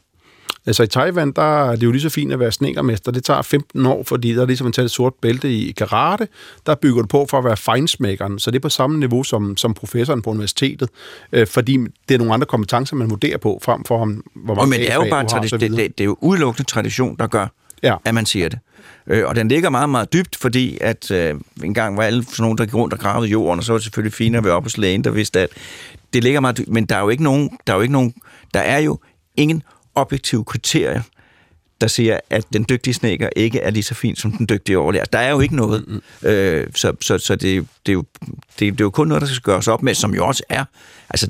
Altså i Taiwan, der er det jo lige så fint at være snekermester. Det tager 15 år, fordi der er ligesom at tage et sort bælte i karate. Der bygger du på for at være fejnsmækkeren. Så det er på samme niveau som, som professoren på universitetet. Øh, fordi det er nogle andre kompetencer, man vurderer på, frem for om, hvor mange Men det er jo bare har, det, det, det, er jo udelukkende tradition, der gør, ja. at man siger det. Øh, og den ligger meget, meget dybt, fordi at øh, en gang var alle sådan nogen, der gik rundt og gravede jorden, og så var det selvfølgelig fint at være oppe hos lægen, der vidste, at det ligger meget dybt. Men der er jo ikke nogen, der er jo ikke nogen, der er jo ingen objektive kriterier, der siger, at den dygtige snækker ikke er lige så fin som den dygtige overlærer. Der er jo ikke noget. Mm-hmm. Øh, så så, så det, det, er jo, det, det er jo kun noget, der skal gøres op med, som jo også er. Altså,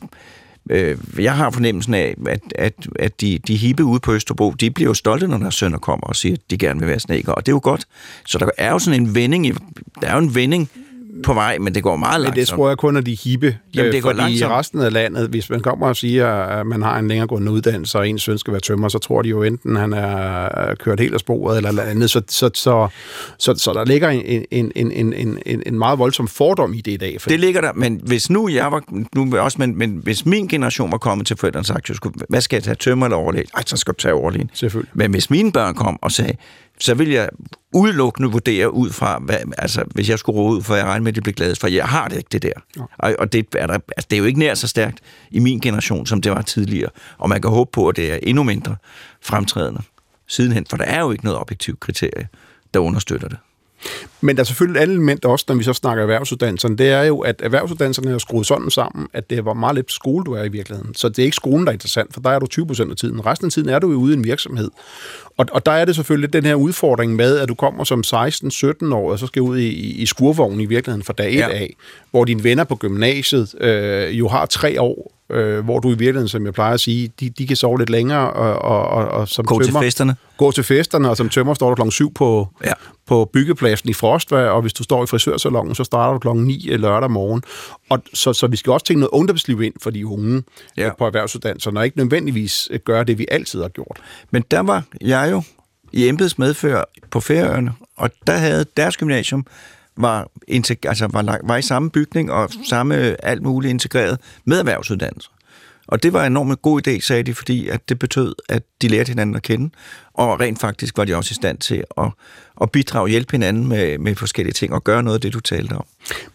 øh, jeg har fornemmelsen af, at, at, at de, de hippe ude på Østerbro, de bliver jo stolte, når deres sønner kommer og siger, at de gerne vil være snækker, og det er jo godt. Så der er jo sådan en vending, der er jo en vending på vej, men det går meget Men langsomt. det tror jeg kun er de hippe. Jamen, det øh, går fordi langsomt. i resten af landet, hvis man kommer og siger, at man har en længeregående uddannelse, og ens søn skal være tømmer, så tror de jo enten, han er kørt helt af sporet eller andet. Så, så, så, så, så der ligger en, en, en, en, en, en, meget voldsom fordom i det i dag. For Det ligger der, men hvis nu jeg var, nu også, men, men hvis min generation var kommet til forældrene og sagt, hvad skal jeg tage, tømmer eller overlæge? Ej, så skal du tage overlægen. Selvfølgelig. Men hvis mine børn kom og sagde, så vil jeg udelukkende vurdere ud fra, hvad, altså hvis jeg skulle råde ud, for jeg regner med, at de bliver glade, for jeg har det ikke det der. Og, og det, er der, altså, det er jo ikke nær så stærkt i min generation, som det var tidligere. Og man kan håbe på, at det er endnu mindre fremtrædende sidenhen, for der er jo ikke noget objektivt kriterie, der understøtter det. Men der er selvfølgelig et andet element også, når vi så snakker erhvervsuddannelserne, det er jo, at erhvervsuddannelserne er skruet sådan sammen, at det var meget lidt skole, du er i virkeligheden. Så det er ikke skolen, der er interessant, for der er du 20 procent af tiden. Resten af tiden er du jo ude i en virksomhed. Og, og der er det selvfølgelig den her udfordring med, at du kommer som 16-17 år, og så skal ud i, i, i skurvognen i virkeligheden fra dag 1 Ja. af, hvor dine venner på gymnasiet øh, jo har tre år, øh, hvor du i virkeligheden, som jeg plejer at sige, de, de kan sove lidt længere, og, og, og, og som Gå til tømrer, festerne. gå til festerne, og som tømmer står du klokken 7 på, Ja. på byggepladsen i Frostvær, og hvis du står i frisørsalongen, så starter du klokken 9 lørdag morgen. Og så, så vi skal også tænke noget ungdomsliv ind for de unge Ja. ja. på erhvervsuddannelserne, og ikke nødvendigvis øh, gøre det, vi altid har gjort. Men der var jeg jo i embeds medfør på Færøerne, og der havde deres gymnasium var, altså var, var i samme bygning og samme alt muligt integreret med erhvervsuddannelse. Og det var en enormt god idé, sagde de, fordi at det betød, at de lærte hinanden at kende, og rent faktisk var de også i stand til at, at bidrage og hjælpe hinanden med, med forskellige ting og gøre noget af det, du talte om.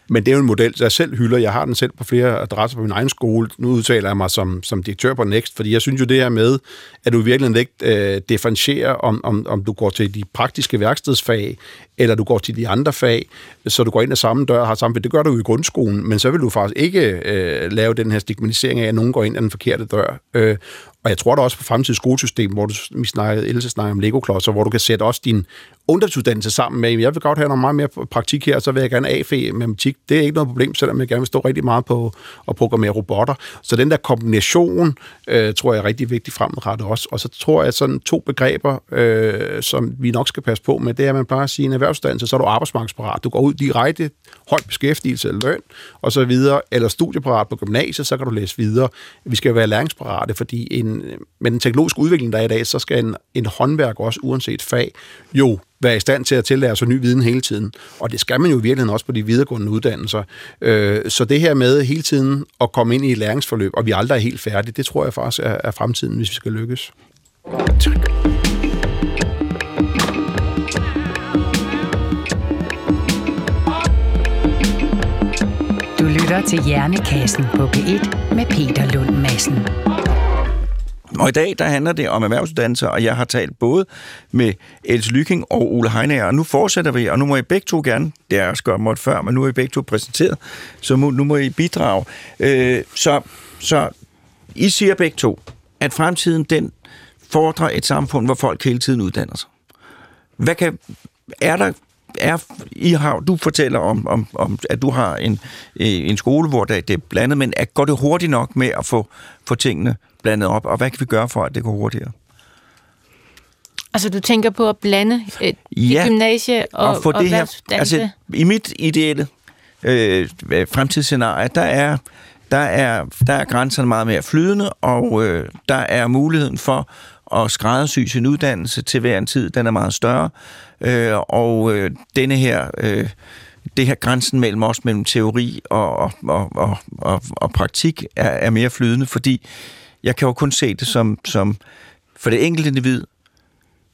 Men det er jo en model, jeg selv hylder. Jeg har den selv på flere adresser på min egen skole. Nu udtaler jeg mig som, som direktør på Next, fordi jeg synes jo det her med, at du virkelig ikke øh, differentierer, om, om, om du går til de praktiske værkstedsfag, eller du går til de andre fag, så du går ind ad samme dør og har samme Det gør du jo i grundskolen, men så vil du faktisk ikke øh, lave den her stigmatisering af, at nogen går ind ad den forkerte dør. Øh, og jeg tror da også på fremtidens skolesystem, hvor du, vi snakkede, Else snakkede om Lego-klodser, hvor du kan sætte også din ungdomsuddannelse sammen med, jeg vil godt have noget meget mere praktik her, så vil jeg gerne af med matematik. Det er ikke noget problem, selvom jeg gerne vil stå rigtig meget på at programmere robotter. Så den der kombination, øh, tror jeg er rigtig vigtig fremadrettet også. Og så tror jeg, at sådan to begreber, øh, som vi nok skal passe på med, det er, at man bare siger, en erhvervsuddannelse, så er du arbejdsmarkedsparat. Du går ud direkte, høj beskæftigelse løn, og så videre, eller studieparat på gymnasiet, så kan du læse videre. Vi skal være læringsparate, fordi en, med den teknologiske udvikling, der er i dag, så skal en, en håndværk også, uanset fag, jo være i stand til at tillære sig ny viden hele tiden. Og det skal man jo i virkeligheden også på de videregående uddannelser. Øh, Så det her med hele tiden at komme ind i et læringsforløb, og vi aldrig er helt færdige, det tror jeg faktisk er, er fremtiden, hvis vi skal lykkes. Tak. Du lytter til Hjernekassen på P1 med Peter Lund Madsen. Og i dag, der handler det om erhvervsuddannelser, og jeg har talt både med Else Lyking og Ole Heinager, og nu fortsætter vi, og nu må I begge to gerne, det er jeg også godt måtte før, men nu er I begge to præsenteret, så må, nu må I bidrage. Øh, så, så I siger begge to, at fremtiden, den fordrer et samfund, hvor folk hele tiden uddanner sig. Hvad kan, er der er, I har, du fortæller om, om, om, at du har en, øh, en skole, hvor det, er blandet, men er, går det hurtigt nok med at få, få tingene blandet op, og hvad kan vi gøre for, at det går hurtigere? Altså, du tænker på at blande øh, Ja, gymnasie og, og få og det her, altså i mit ideelle øh, fremtidsscenarie, der er, der, er, der er grænserne meget mere flydende, og øh, der er muligheden for at skræddersy sin uddannelse til hver en tid, den er meget større, øh, og øh, denne her... Øh, det her grænsen mellem os, mellem teori og, og, og, og, og, og praktik, er, er mere flydende, fordi jeg kan jo kun se det som, som for det enkelte individ,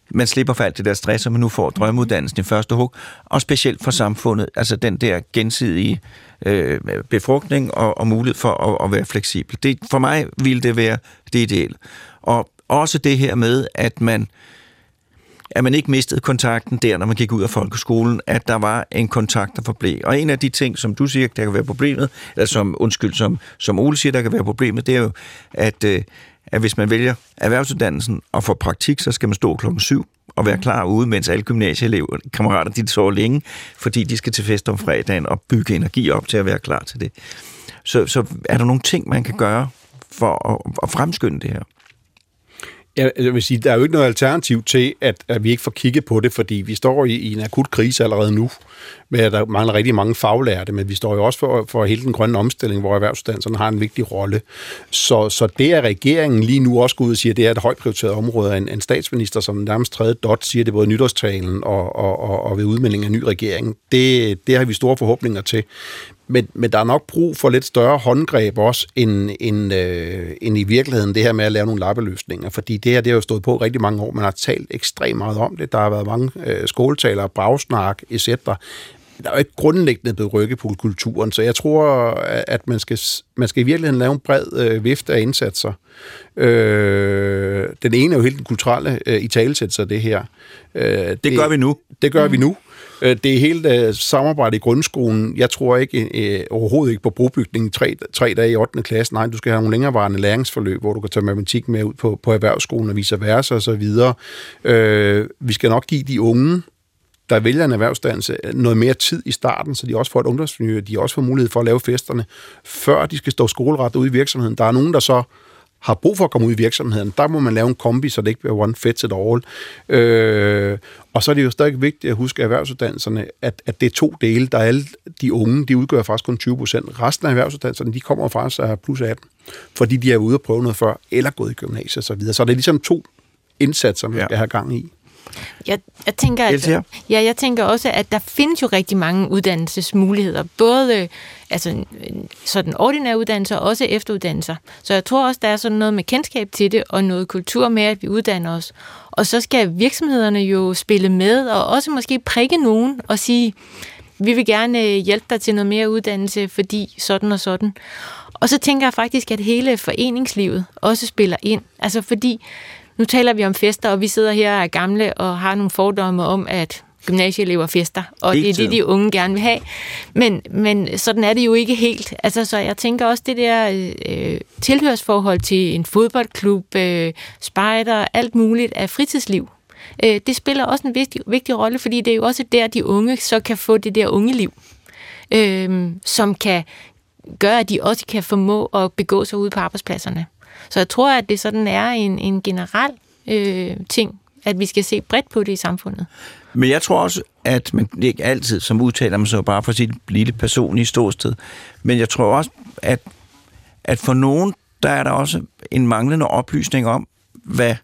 man slipper for alt det der stress, og man nu får drømmeuddannelsen i første hug, og specielt for samfundet, altså den der gensidige øh, befrugtning og, og mulighed for at, at være fleksibel. Det, for mig ville det være det ideelle. Og også det her med, at man at man ikke mistede kontakten der, når man gik ud af folkeskolen, at der var en kontakt, der forblev. Og en af de ting, som du siger, der kan være problemet, eller som, undskyld, som, som Ole siger, der kan være problemet, det er jo, at, øh, at hvis man vælger erhvervsuddannelsen og får praktik, så skal man stå klokken syv og være klar ude, mens alle gymnasieelever, kammerater, de sover længe, fordi de skal til fest om fredagen og bygge energi op til at være klar til det. Så, så er der nogle ting, man kan gøre for at, at fremskynde det her? Jeg, jeg vil sige, der er jo ikke noget alternativ til, at, at vi ikke får kigget på det, fordi vi står i, i en akut krise allerede nu, med at der mangler rigtig mange faglærte, men vi står jo også for, for hele den grønne omstilling, hvor erhvervsuddannelserne har en vigtig rolle. Så, så det, at regeringen lige nu også går ud og siger, at det er et højt prioriteret område, en, en statsminister, som nærmest tredje dot siger det både nytårstalen og, og, og, og ved udmelding af ny regering, det, det har vi store forhåbninger til. Men, men der er nok brug for lidt større håndgreb også, end, end, øh, end i virkeligheden det her med at lave nogle lappeløsninger. Fordi det her, det har jo stået på rigtig mange år. Man har talt ekstremt meget om det. Der har været mange øh, skoletaler, bragsnak, etc. Der er jo ikke grundlæggende blevet rykket på kulturen, så jeg tror, at man skal, man skal i virkeligheden lave en bred øh, vifte af indsatser. Øh, den ene er jo helt den kulturelle øh, i talesættelse af det her. Øh, det, det gør vi nu. Det gør mm. vi nu. Øh, det er helt uh, samarbejde i grundskolen. Jeg tror ikke uh, overhovedet ikke på brobygning tre, tre dage i 8. klasse. Nej, du skal have nogle længerevarende læringsforløb, hvor du kan tage matematik med ud på, på erhvervsskolen og vice versa osv. Uh, vi skal nok give de unge der vælger en erhvervsdannelse, noget mere tid i starten, så de også får et ungdomsmiljø, de også får mulighed for at lave festerne, før de skal stå skoleret ude i virksomheden. Der er nogen, der så har brug for at komme ud i virksomheden, der må man lave en kombi, så det ikke bliver one fit it all. Øh, og så er det jo stadig vigtigt at huske erhvervsuddannelserne, at, at det er to dele. Der er alle de unge, de udgør faktisk kun 20 procent. Resten af erhvervsuddannelserne, de kommer faktisk af plus 18, fordi de er ude og prøve noget før, eller gået i gymnasiet osv. Så, videre. så det er ligesom to indsatser, man ja. skal have gang i. Jeg, jeg, tænker, at, ja, jeg tænker også, at der findes jo rigtig mange uddannelsesmuligheder. Både altså, sådan ordinære uddannelser og også efteruddannelser. Så jeg tror også, der er sådan noget med kendskab til det, og noget kultur med, at vi uddanner os. Og så skal virksomhederne jo spille med, og også måske prikke nogen og sige, vi vil gerne hjælpe dig til noget mere uddannelse, fordi sådan og sådan. Og så tænker jeg faktisk, at hele foreningslivet også spiller ind. Altså fordi nu taler vi om fester, og vi sidder her og er gamle og har nogle fordomme om, at gymnasieelever fester, og det er det, de unge gerne vil have. Men, men sådan er det jo ikke helt. Altså, så jeg tænker også, det der øh, tilhørsforhold til en fodboldklub, øh, spejder, alt muligt af fritidsliv, øh, det spiller også en vigtig, vigtig rolle, fordi det er jo også der, de unge så kan få det der unge liv, øh, som kan gøre, at de også kan formå at begå sig ude på arbejdspladserne. Så jeg tror, at det sådan er en, en generel øh, ting, at vi skal se bredt på det i samfundet. Men jeg tror også, at man det er ikke altid, som udtaler man så bare for sit lille personlige ståsted, men jeg tror også, at, at for nogen, der er der også en manglende oplysning om, hvad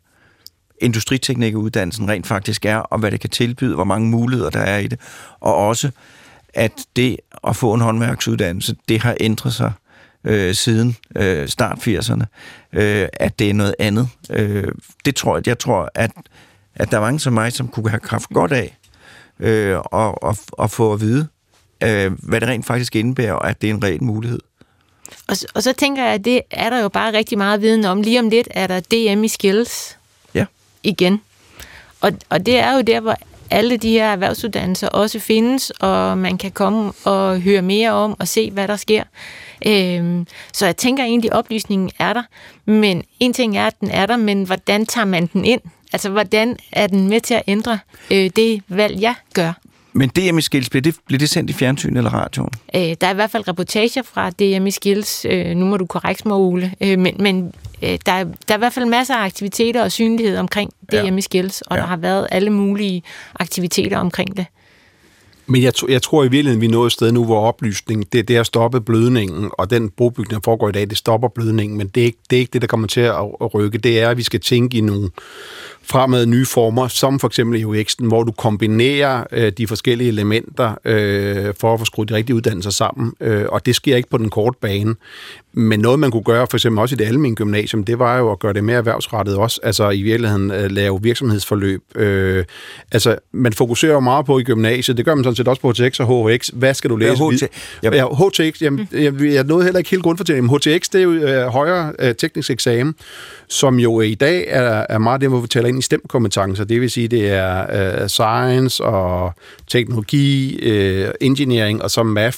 industriteknikuddannelsen rent faktisk er, og hvad det kan tilbyde, hvor mange muligheder der er i det, og også, at det at få en håndværksuddannelse, det har ændret sig øh, siden øh, start 80'erne, øh, at det er noget andet. Øh, det tror jeg, jeg tror, at, at der er mange som mig, som kunne have kraft godt af øh, og, og, og få at vide, øh, hvad det rent faktisk indebærer, og at det er en reel mulighed. Og, og så tænker jeg, at det er der jo bare rigtig meget viden om. Lige om lidt er der DM i Skills ja. igen. Og, og det er jo der, hvor alle de her erhvervsuddannelser også findes, og man kan komme og høre mere om og se, hvad der sker. Øhm, så jeg tænker egentlig, at oplysningen er der, men en ting er, at den er der, men hvordan tager man den ind? Altså, hvordan er den med til at ændre øh, det valg, jeg gør? Men DM i Skills, bliver det, bliver det sendt i fjernsyn eller radioen? Øh, der er i hvert fald reportager fra DM i Skills. Øh, nu må du korrekt mig, Ole. Øh, men men øh, der, er, der er i hvert fald masser af aktiviteter og synlighed omkring DM ja. i Skills, og ja. der har været alle mulige aktiviteter omkring det. Men jeg, jeg tror i virkeligheden, vi er nået et sted nu, hvor oplysning, det, det er stoppe blødningen, og den brobygning, der foregår i dag, det stopper blødningen, men det er, ikke, det er ikke det, der kommer til at, at rykke. Det er, at vi skal tænke i nogle fremad nye former, som for eksempel i UX'en, hvor du kombinerer øh, de forskellige elementer øh, for at få skruet de rigtige uddannelser sammen. Øh, og det sker ikke på den korte bane. Men noget, man kunne gøre, for eksempel også i det almindelige gymnasium, det var jo at gøre det mere erhvervsrettet også. Altså i virkeligheden at lave virksomhedsforløb. Øh, altså, man fokuserer jo meget på i gymnasiet. Det gør man sådan set også på HTX og HX. Hvad skal du læse? Ja, HT, ja. ja HTX, jamen, jeg, jeg nåede heller ikke helt grundfortællingen. HTX, det er jo øh, højere øh, teknisk eksamen, som jo i dag er, er meget det, hvor vi taler ind i stemkompetencer. Det vil sige, det er uh, science og teknologi, uh, engineering og så math,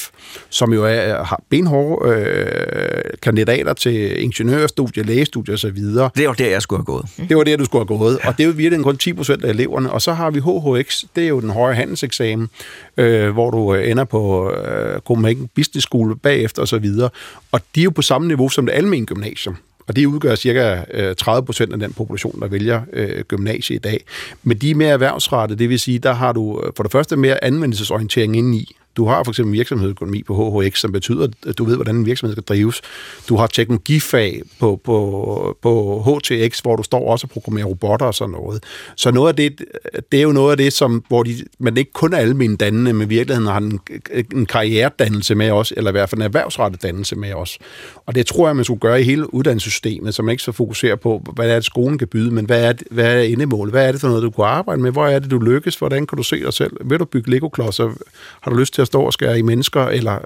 som jo er, har benhårde uh, kandidater til ingeniørstudier, lægestudier osv. Det var der, jeg skulle have gået. Det var der, du skulle have gået. Og det er jo virkelig kun 10 procent af eleverne. Og så har vi HHX, det er jo den høje handelseksamen, uh, hvor du ender på uh, Copenhagen Business School bagefter osv. Og, og de er jo på samme niveau som det almindelige gymnasium. Og det udgør cirka 30 procent af den population, der vælger øh, gymnasie i dag. Men de er mere erhvervsrettet, det vil sige, der har du for det første mere anvendelsesorientering indeni. Du har for eksempel virksomhedsøkonomi på HHX, som betyder, at du ved, hvordan en virksomhed skal drives. Du har teknologifag på, på, på HTX, hvor du står også og programmerer robotter og sådan noget. Så noget af det, det er jo noget af det, som, hvor de, man ikke kun er almen dannende, men i virkeligheden har en, en karrieredannelse med os, eller i hvert fald en erhvervsrettet dannelse med os. Og det tror jeg, man skulle gøre i hele uddannelsessystemet, så man ikke så fokuserer på, hvad er det, skolen kan byde, men hvad er, det, hvad er endemålet? Hvad er det for noget, du kunne arbejde med? Hvor er det, du lykkes? Hvordan kan du se dig selv? Vil du bygge Lego-klodser? Har du lyst til at stå og skære i mennesker, eller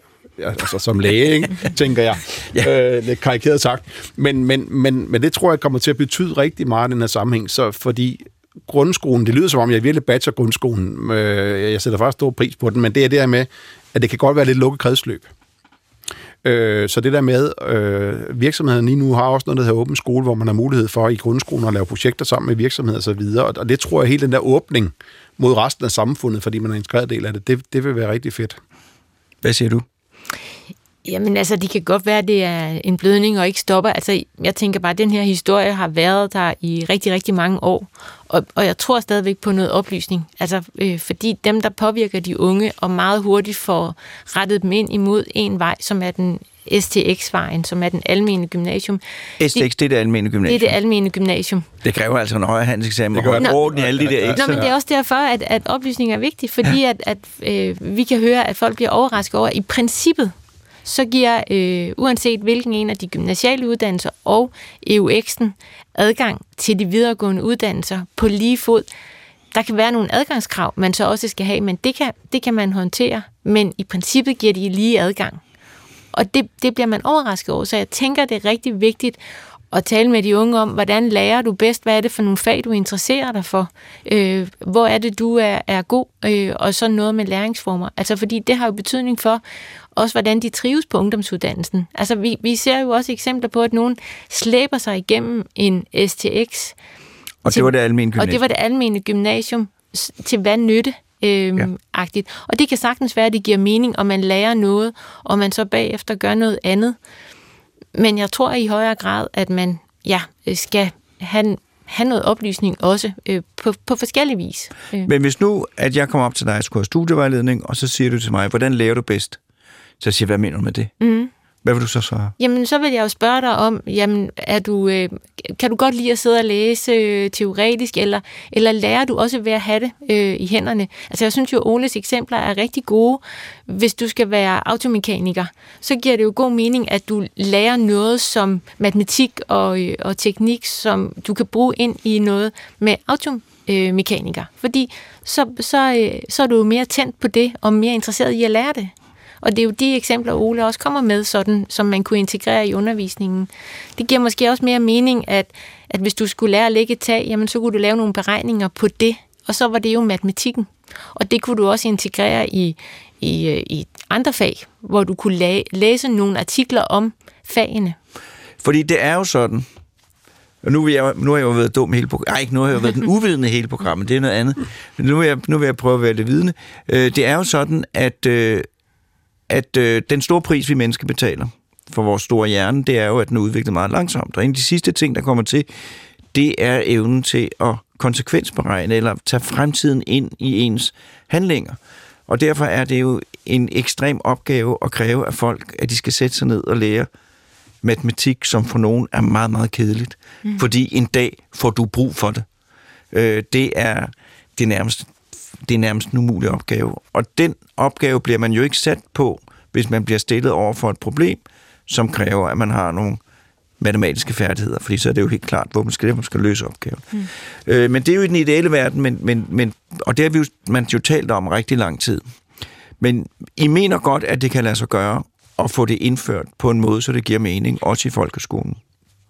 altså som læge, ikke? [laughs] tænker jeg. ja. øh, lidt karikeret sagt. Men, men, men, men det tror jeg kommer til at betyde rigtig meget i den her sammenhæng, så fordi grundskolen, det lyder som om, jeg virkelig bachelor grundskolen. Øh, jeg sætter faktisk stor pris på den, men det er det her med, at det kan godt være lidt lukket kredsløb. Øh, så det der med, øh, virksomheden lige nu har også noget, der hedder åben skole, hvor man har mulighed for i grundskolen at lave projekter sammen med virksomheder osv., og, og det tror jeg, hele den der åbning mod resten af samfundet, fordi man er en integreret del af det, det, det vil være rigtig fedt. Hvad siger du? Jamen altså, det kan godt være, at det er en blødning og ikke stopper. Altså, jeg tænker bare, at den her historie har været der i rigtig, rigtig mange år. Og, og jeg tror stadigvæk på noget oplysning. Altså, øh, fordi dem, der påvirker de unge, og meget hurtigt får rettet dem ind imod en vej, som er den STX-vejen, som er den almene gymnasium. STX, det, det er det almene gymnasium? Det er det almene gymnasium. Det kræver altså en højere handelseksamen og orden i alle de der ekstra. Nå, men det er også derfor, at, at oplysning er vigtig, fordi ja. at, at øh, vi kan høre, at folk bliver overrasket over, i princippet, så giver, øh, uanset hvilken en af de gymnasiale uddannelser og EUX'en, adgang til de videregående uddannelser på lige fod. Der kan være nogle adgangskrav, man så også skal have, men det kan, det kan man håndtere. Men i princippet giver de lige adgang. Og det, det bliver man overrasket over, så jeg tænker, det er rigtig vigtigt at tale med de unge om, hvordan lærer du bedst, hvad er det for nogle fag, du interesserer dig for, øh, hvor er det, du er, er god, øh, og så noget med læringsformer. Altså, fordi det har jo betydning for også, hvordan de trives på ungdomsuddannelsen. Altså, vi, vi ser jo også eksempler på, at nogen slæber sig igennem en STX. Og til, det var det almindelige gymnasium. Og det var det almindelige gymnasium til hvad nytte øhm, ja. agtigt. Og det kan sagtens være, at det giver mening, og man lærer noget, og man så bagefter gør noget andet. Men jeg tror i højere grad, at man ja, skal have, have noget oplysning også øh, på, på forskellige vis. Øh. Men hvis nu, at jeg kommer op til dig og skulle have studievejledning, og så siger du til mig, hvordan lærer du bedst? Så jeg siger, hvad mener du med det? Mm. Hvad vil du så svare? Jamen, så vil jeg jo spørge dig om, jamen, er du, øh, kan du godt lide at sidde og læse øh, teoretisk, eller, eller lærer du også ved at have det øh, i hænderne? Altså, jeg synes jo, Oles eksempler er rigtig gode. Hvis du skal være automekaniker, så giver det jo god mening, at du lærer noget som matematik og, øh, og teknik, som du kan bruge ind i noget med automekaniker. Fordi så, så, øh, så er du mere tændt på det, og mere interesseret i at lære det. Og det er jo de eksempler, Ole også kommer med, sådan, som man kunne integrere i undervisningen. Det giver måske også mere mening, at, at hvis du skulle lære at lægge et tag, jamen, så kunne du lave nogle beregninger på det, og så var det jo matematikken. Og det kunne du også integrere i, i, øh, i andre fag, hvor du kunne la- læse nogle artikler om fagene. Fordi det er jo sådan, og nu, vil jeg, nu har jeg jo været dum hele programmet. Nej, ikke nu har jeg jo været den uvidende hele programmet. Det er noget andet. Men nu vil jeg, nu vil jeg prøve at være det vidne. Øh, det er jo sådan, at øh, at øh, den store pris, vi mennesker betaler for vores store hjerne, det er jo, at den er udviklet meget langsomt. Og en af de sidste ting, der kommer til, det er evnen til at konsekvensberegne eller tage fremtiden ind i ens handlinger. Og derfor er det jo en ekstrem opgave at kræve af folk, at de skal sætte sig ned og lære matematik, som for nogen er meget, meget kedeligt. Mm. Fordi en dag får du brug for det. Øh, det er det nærmest det er nærmest en umulig opgave. Og den opgave bliver man jo ikke sat på, hvis man bliver stillet over for et problem, som kræver, at man har nogle matematiske færdigheder, fordi så er det jo helt klart, hvor man skal, man skal løse opgaven. Mm. Øh, men det er jo i den ideelle verden, men, men, men, og det har vi jo, man jo talt om rigtig lang tid. Men I mener godt, at det kan lade sig gøre at få det indført på en måde, så det giver mening, også i folkeskolen?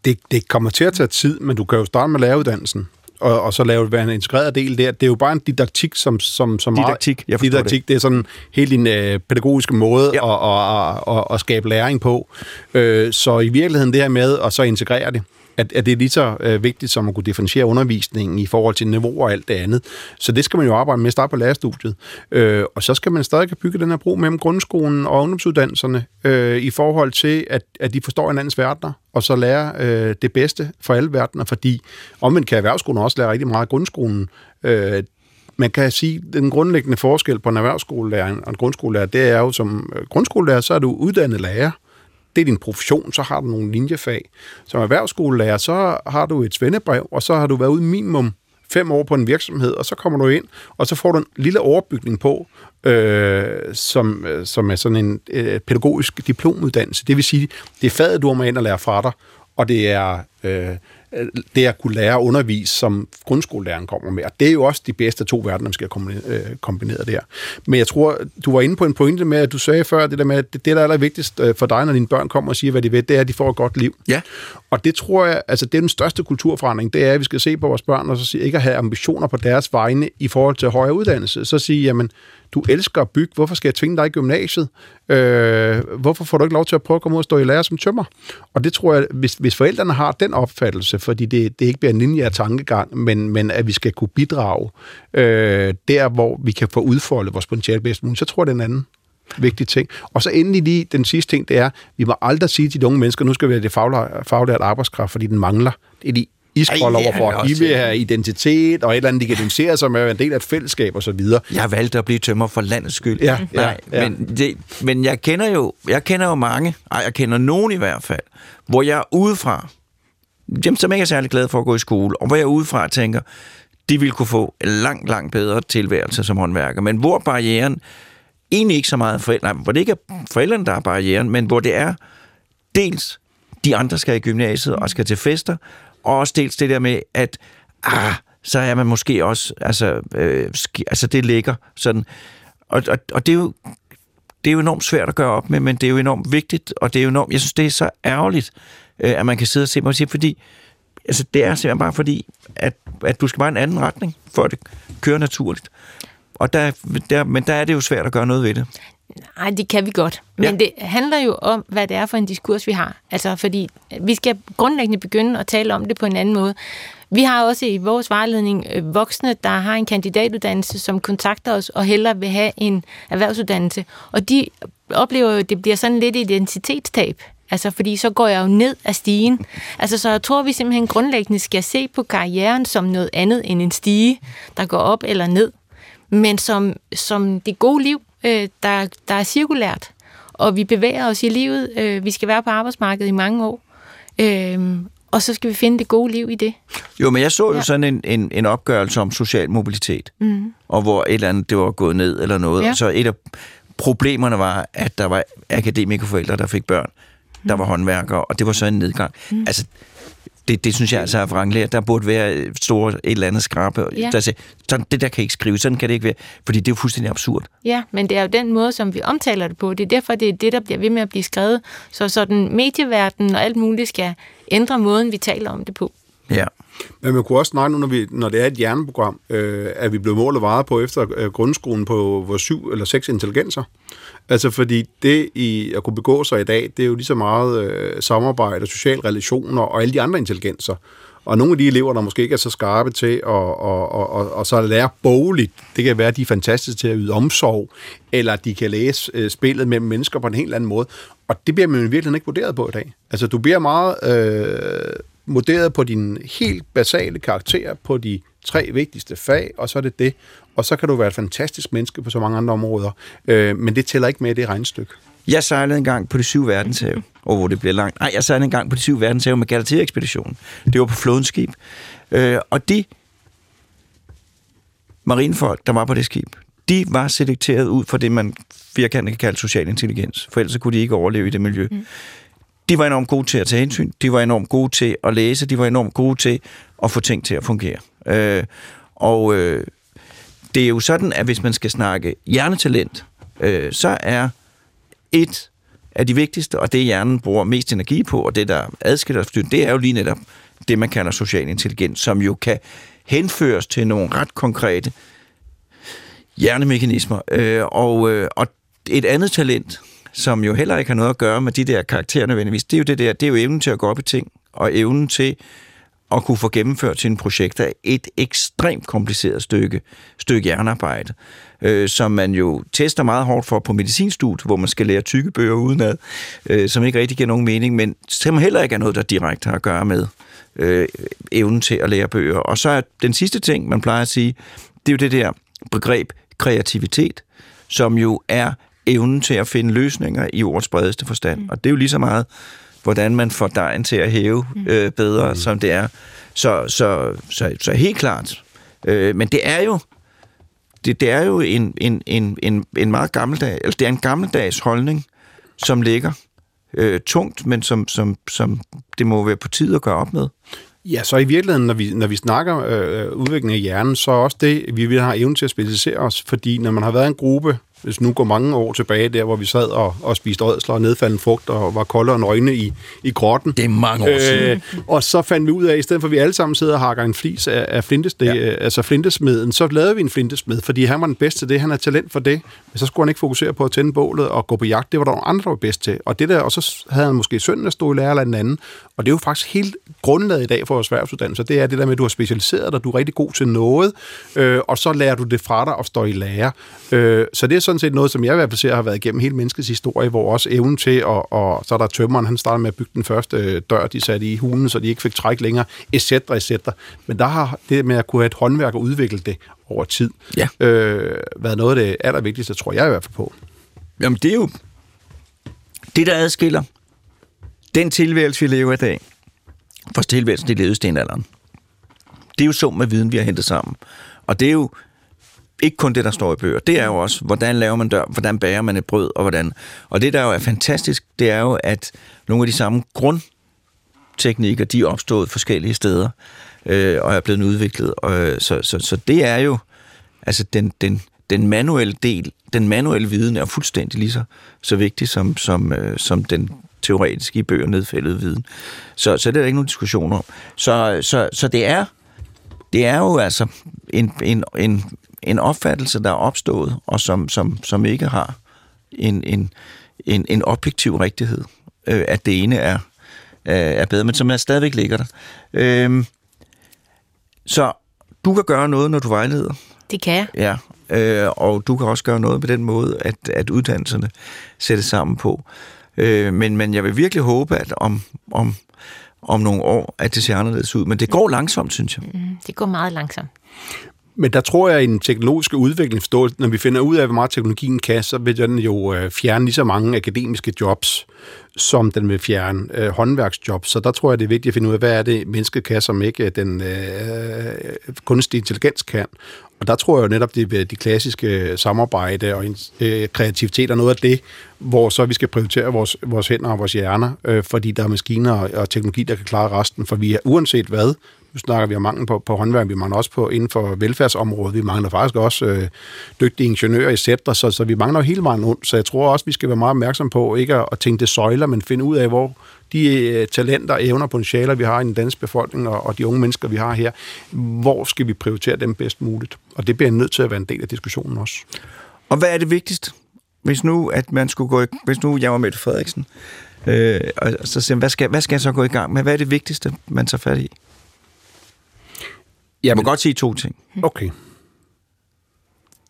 Det, det kommer til at tage tid, men du kan jo starte med læreruddannelsen og, og så lave det være en integreret del der. Det er jo bare en didaktik, som, som, som didaktik, jeg didaktik, det. det er sådan helt din øh, pædagogiske måde ja. at, at, at, at, at skabe læring på. Øh, så i virkeligheden det her med at så integrere det, at, at det er lige så øh, vigtigt som at kunne differentiere undervisningen i forhold til niveau og alt det andet. Så det skal man jo arbejde med at starte på lærerstudiet. Øh, og så skal man stadig bygge den her bro mellem grundskolen og ungdomsuddannelserne øh, i forhold til, at, at de forstår hinandens verdener, og så lære øh, det bedste for alle verdener, fordi omvendt kan erhvervsskolen også lære rigtig meget af grundskolen. Øh, man kan sige, at den grundlæggende forskel på en erhvervsskolelærer og en grundskolelærer, det er jo som øh, grundskolelærer, så er du uddannet lærer. Det er din profession, så har du nogle linjefag. Som erhvervsskolelærer, så har du et svendebrev, og så har du været ude minimum fem år på en virksomhed, og så kommer du ind, og så får du en lille overbygning på, øh, som, øh, som er sådan en øh, pædagogisk diplomuddannelse. Det vil sige, det er faget, du har med ind og lære fra dig, og det er øh, det at kunne lære at undervise, som grundskolelæreren kommer med. Og det er jo også de bedste to verdener, man skal øh, kombinere der. Men jeg tror, du var inde på en pointe med, at du sagde før, det der med, at det, der er allervigtigst øh, for dig, når dine børn kommer og siger, hvad de ved, det er, at de får et godt liv. Ja. Og det tror jeg, altså det er den største kulturforandring, det er, at vi skal se på vores børn, og så sige, ikke at have ambitioner på deres vegne i forhold til højere uddannelse. Så sige, jamen, du elsker at bygge, hvorfor skal jeg tvinge dig i gymnasiet? Øh, hvorfor får du ikke lov til at prøve at komme ud og stå i lære som tømmer? Og det tror jeg, hvis, hvis forældrene har den opfattelse, fordi det, det ikke bliver en lineær tankegang, men, men at vi skal kunne bidrage øh, der, hvor vi kan få udfoldet vores potentiale bedst muligt, så tror jeg, det er en anden vigtig ting. Og så endelig lige den sidste ting, det er, vi må aldrig sige til de unge mennesker, nu skal vi have det faglært arbejdskraft, fordi den mangler. Det er de iskold over for, de vil have identitet og et eller andet, de kan identificere sig med, en del af et fællesskab og så videre. Jeg valgte at blive tømmer for landets skyld. Ja, Nej, ja. Men, det, men jeg kender jo jeg kender jo mange, ej, jeg kender nogen i hvert fald, hvor jeg udefra, dem som ikke er særlig glade for at gå i skole, og hvor jeg udefra tænker, de vil kunne få en langt, langt bedre tilværelse som håndværker. Men hvor barrieren egentlig ikke så meget forældre, hvor det ikke er forældrene, der er barrieren, men hvor det er dels de andre skal i gymnasiet og skal til fester, og også dels det der med, at ah, så er man måske også, altså, øh, sk- altså det ligger sådan. Og, og, og det er jo det er jo enormt svært at gøre op med, men det er jo enormt vigtigt, og det er jo enormt, jeg synes, det er så ærgerligt, øh, at man kan sidde og se mig og sige, fordi altså, det er simpelthen bare fordi, at, at du skal bare en anden retning, for at det kører naturligt. Og der, der, men der er det jo svært at gøre noget ved det. Nej, det kan vi godt. Men Ja. det handler jo om, hvad det er for en diskurs, vi har. Altså, fordi vi skal grundlæggende begynde at tale om det på en anden måde. Vi har også i vores vejledning øh, voksne, der har en kandidatuddannelse, som kontakter os og hellere vil have en erhvervsuddannelse. Og de oplever jo, at det bliver sådan lidt identitetstab. Altså, fordi så går jeg jo ned af stigen. Altså, så jeg tror, vi simpelthen grundlæggende skal se på karrieren som noget andet end en stige, der går op eller ned. Men som, som det gode liv, øh, der, der er cirkulært. Og vi bevæger os i livet. Øh, vi skal være på arbejdsmarkedet i mange år. Øh, og så skal vi finde det gode liv i det. Jo, men jeg så jo ja. Sådan en, en, en opgørelse om social mobilitet, Mm. og hvor et eller andet, det var gået ned eller noget. Ja. Så et af problemerne var, at der var akademikerforældre, der fik børn, der var håndværkere, og det var så en nedgang. Mm. Altså, det, det synes jeg altså er vranglært. Der burde være et stort et eller andet skrabe. Ja. der siger, sådan, det der kan ikke skrive, sådan kan det ikke være, fordi det er jo fuldstændig absurd. Ja, men det er jo den måde, som vi omtaler det på. Det er derfor, det er det, der bliver ved med at blive skrevet. Så sådan medieverdenen og alt muligt skal ændre måden, vi taler om det på. Ja. Men man kunne også snakke nu, når, vi, når det er et hjerneprogram, øh, at vi blev målt og varet på efter øh, grundskolen på vores syv eller seks intelligenser. Altså fordi det i at kunne begå sig i dag, det er jo lige så meget øh, samarbejde og sociale relationer og alle de andre intelligenser. Og nogle af de elever, der måske ikke er så skarpe til at og, og, og, og så lære bogligt, det kan være, at de er fantastiske til at yde omsorg, eller at de kan læse øh, spillet mellem mennesker på en helt anden måde. Og det bliver man jo virkelig ikke vurderet på i dag. Altså du bliver meget øh, vurderet på dine helt basale karakterer, på de tre vigtigste fag, og så er det det. Og så kan du være et fantastisk menneske på så mange andre områder. Øh, men det tæller ikke med i det regnestykke. Jeg sejlede en gang på de syv verdenshave. Åh, oh, det bliver langt. Nej, jeg sejlede en gang på de syv verdenshave med Galatea-ekspeditionen. Det var på flådens skib. Øh, og de marinefolk, der var på det skib, de var selekteret ud for det, man firkantet kan kalde social intelligens. For ellers kunne de ikke overleve i det miljø. Mm. De var enormt gode til at tage hensyn. De var enormt gode til at læse. De var enormt gode til at få ting til at fungere. Øh, og øh, det er jo sådan, at hvis man skal snakke hjernetalent, øh, så er et af de vigtigste, og det hjernen bruger mest energi på, og det, der adskiller os, det er jo lige netop det, man kalder social intelligens, som jo kan henføres til nogle ret konkrete hjernemekanismer. Øh, og, øh, og et andet talent, som jo heller ikke har noget at gøre med de der karakterer nødvendigvis, det er jo det der, det er jo evnen til at gå op i ting og evnen til at kunne få gennemført sine projekter et ekstremt kompliceret stykke, stykke hjernearbejde, øh, som man jo tester meget hårdt for på medicinstudiet, hvor man skal lære tykke bøger udenad, øh, som ikke rigtig giver nogen mening, men som heller ikke er noget, der direkte har at gøre med øh, evnen til at lære bøger. Og så er den sidste ting, man plejer at sige, det er jo det der begreb kreativitet, som jo er evnen til at finde løsninger i ordets bredeste forstand. Mm. Og det er jo lige så meget, hvordan man får dejen til at hæve mm. øh, bedre, mm. som det er. Så, så, så, så helt klart. Øh, men det er jo det, det er jo en, en, en, en, en meget gammeldags, altså det er en gammeldags holdning, som ligger øh, tungt, men som, som, som det må være på tid at gøre op med. Ja, så i virkeligheden, når vi, når vi snakker øh, udvikling af hjernen, så er også det, vi vil have evnen til at specialisere os, fordi når man har været en gruppe hvis nu går mange år tilbage, der hvor vi sad og, og spiste ådsler og nedfaldende frugt og var koldere end øjne i, i grotten. Det er mange år siden. Øh, og så fandt vi ud af, at i stedet for at vi alle sammen sidder og hakker en flis af, af flintes, det, ja. altså flintesmeden, så lavede vi en flintesmed, fordi han var den bedste til det, han er talent for det. Men så skulle han ikke fokusere på at tænde bålet og gå på jagt, det var der nogle andre, der var bedst til. Og, det der, og så havde han måske sønnen, der stod i lærer eller den anden. Og det er jo faktisk helt grundlaget i dag for vores erhvervsuddannelse, det er det der med, at du har specialiseret dig, du er rigtig god til noget, øh, og så lærer du det fra dig og står i lære. Øh, så det er sådan set noget, som jeg i hvert fald ser har været igennem hele menneskets historie, hvor også evnen til, og, og så er der tømmeren, han startede med at bygge den første øh, dør, de satte i hulen, så de ikke fik træk længere, etc. etc. Men der har det med at kunne have et håndværk og udvikle det over tid, ja. øh, været noget af det allervigtigste, tror jeg i hvert fald på. Jamen det er jo det, der adskiller den tilværelse, vi lever i dag, fra tilværelsen i levede stenalderen. Det er jo sum med viden, vi har hentet sammen. Og det er jo ikke kun det, der står i bøger. Det er jo også, hvordan laver man dør, hvordan bager man et brød, og hvordan. Og det, der jo er fantastisk, det er jo, at nogle af de samme grundteknikker, de er opstået forskellige steder, øh, og er blevet udviklet. Og, øh, så, så, så det er jo, altså den, den, den manuelle del, den manuelle viden er fuldstændig lige så, så vigtig som, som, øh, som den teoretiske i bøger nedfældede viden. Så, så det er der ikke nogen diskussion om. Så, så, så det er det er jo altså en, en, en, en opfattelse, der er opstået, og som, som, som ikke har en, en, en, en objektiv rigtighed, øh, at det ene er, er bedre, men som er stadigvæk ligger der. Øh, så du kan gøre noget, når du vejleder. Det kan jeg. Ja, øh, og du kan også gøre noget på den måde, at, at uddannelserne sættes sammen på. Øh, men, men jeg vil virkelig håbe, at om, om, om nogle år, at det ser anderledes ud. Men det går langsomt, synes jeg. Mm, det går meget langsomt. Men der tror jeg, at i den teknologiske udvikling, når vi finder ud af, hvor meget teknologien kan, så vil den jo øh, fjerne lige så mange akademiske jobs, som den vil fjerne øh, håndværksjobs. Så der tror jeg, det er vigtigt at finde ud af, hvad er det, mennesket kan, som ikke øh, den øh, kunstige intelligens kan. Og der tror jeg jo netop, det er de klassiske samarbejde og øh, kreativitet er noget af det, hvor så vi skal prioritere vores, vores hænder og vores hjerner, øh, fordi der er maskiner og, og teknologi, der kan klare resten. For vi er uanset hvad, nu snakker vi om mangel på, på håndværk, vi mangler også på inden for velfærdsområdet, vi mangler faktisk også øh, dygtige ingeniører i sætter, så, så vi mangler hele vejen rundt. Så jeg tror også, vi skal være meget opmærksom på ikke at, at tænke det søjler, men finde ud af, hvor de øh, talenter, evner, potentialer, vi har i den danske befolkning, og, og de unge mennesker, vi har her, hvor skal vi prioritere dem bedst muligt? Og det bliver nødt til at være en del af diskussionen også. Og hvad er det vigtigste? Hvis nu, at man skulle gå i, hvis nu jeg var med Frederiksen, øh, og så siger hvad skal, hvad skal jeg så gå i gang med? Hvad er det vigtigste, man tager fat i? Jeg må godt sige to ting. Okay.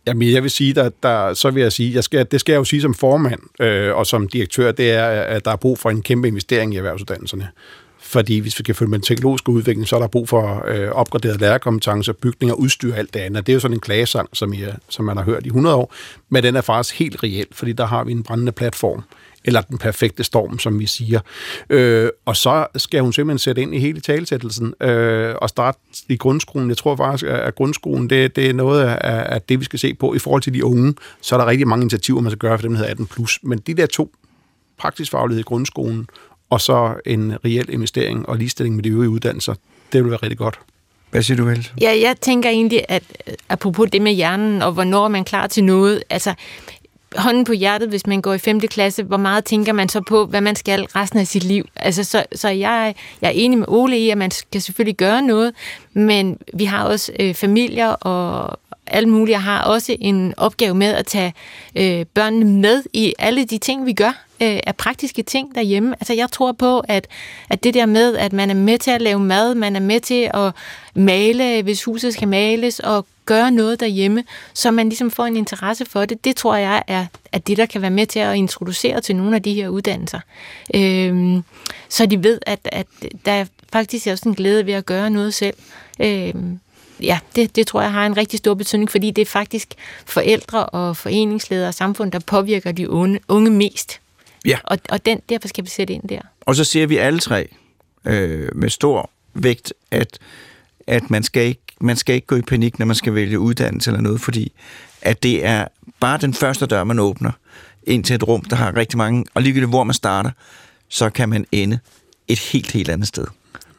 Jamen, jeg vil sige, der, der, så vil jeg sige, jeg skal, det skal jeg jo sige som formand øh, og som direktør, det er, at der er brug for en kæmpe investering i erhvervsuddannelserne. Fordi hvis vi kan følge med den teknologiske udvikling, så er der brug for øh, opgraderet lærerkompetencer, bygninger, udstyr og alt det andet. Det er jo sådan en klagesang, som, I, som man har hørt i 100 år, men den er faktisk helt reel, fordi der har vi en brændende platform eller den perfekte storm, som vi siger. Øh, og så skal hun simpelthen sætte ind i hele talsættelsen øh, og starte i grundskolen. Jeg tror faktisk, at grundskolen det, det er noget af, af det, vi skal se på i forhold til de unge. Så er der rigtig mange initiativer, man skal gøre for dem, der hedder 18+. Plus. Men de der to praktisk faglighed i grundskolen, og så en reel investering og ligestilling med de øvrige uddannelser, det vil være rigtig godt. Hvad siger du, Else? Ja, jeg tænker egentlig, at apropos det med hjernen, og hvornår er man klar til noget, altså hånden på hjertet, hvis man går i 5. klasse, hvor meget tænker man så på, hvad man skal resten af sit liv? Altså, så, så jeg, jeg er enig med Ole i, at man skal selvfølgelig gøre noget, men vi har også øh, familier og alle og har også en opgave med at tage øh, børnene med i alle de ting, vi gør øh, af praktiske ting derhjemme. Altså jeg tror på, at, at det der med, at man er med til at lave mad, man er med til at male, hvis huset skal males, og gøre noget derhjemme, så man ligesom får en interesse for det, det tror jeg er, er det, der kan være med til at introducere til nogle af de her uddannelser. Øhm, så de ved, at, at der er også en glæde ved at gøre noget selv. Øhm, ja, det, det tror jeg har en rigtig stor betydning, fordi det er faktisk forældre og foreningsledere og samfund, der påvirker de unge, unge mest. Ja. Og, og den, derfor skal vi sætte ind der. Og så ser vi alle tre øh, med stor vægt, at, at man, skal ikke, man skal ikke gå i panik, når man skal vælge uddannelse eller noget, fordi at det er bare den første dør, man åbner ind til et rum, der har rigtig mange, og ligegyldigt hvor man starter, så kan man ende et helt, helt andet sted.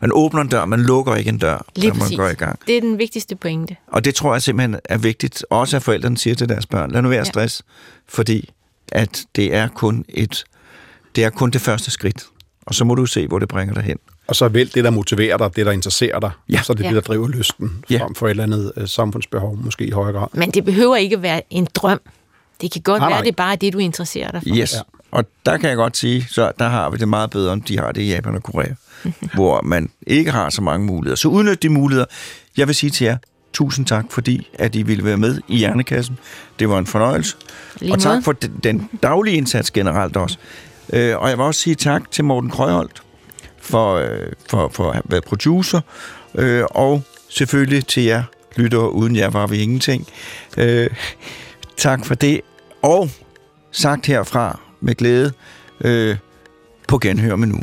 Man åbner en dør, man lukker ikke en dør, Lige når man præcis. går i gang. Det er den vigtigste pointe. Og det tror jeg simpelthen er vigtigt, også at forældrene siger til deres børn, lad nu være Ja. stress, fordi at det er kun et, det er kun det første skridt. Og så må du se, hvor det bringer dig hen. Og så vælg det, der motiverer dig, det, der interesserer dig. Ja. Så er det Ja. det, der driver lysten, Ja. frem for et eller andet øh, samfundsbehov, måske i højere grad. Men det behøver ikke være en drøm. Det kan godt Nej, være, nej. det er bare det, du interesserer dig for. Yes. Ja. Ja. Og der kan jeg godt sige, så der har vi det meget bedre, end de har det i Japan og Korea, [laughs] hvor man ikke har så mange muligheder. Så udnyt de muligheder. Jeg vil sige til jer, tusind tak, fordi at I ville være med i Hjernekassen. Det var en fornøjelse. Lige og tak for den, den daglige indsats generelt også. Øh, og jeg vil også sige tak til Morten Krøjholdt for, øh, for, for at være producer, øh, og selvfølgelig til jer lyttere. Uden jer var vi ingenting. Øh, tak for det. Og sagt herfra med glæde øh, på genhør med nu.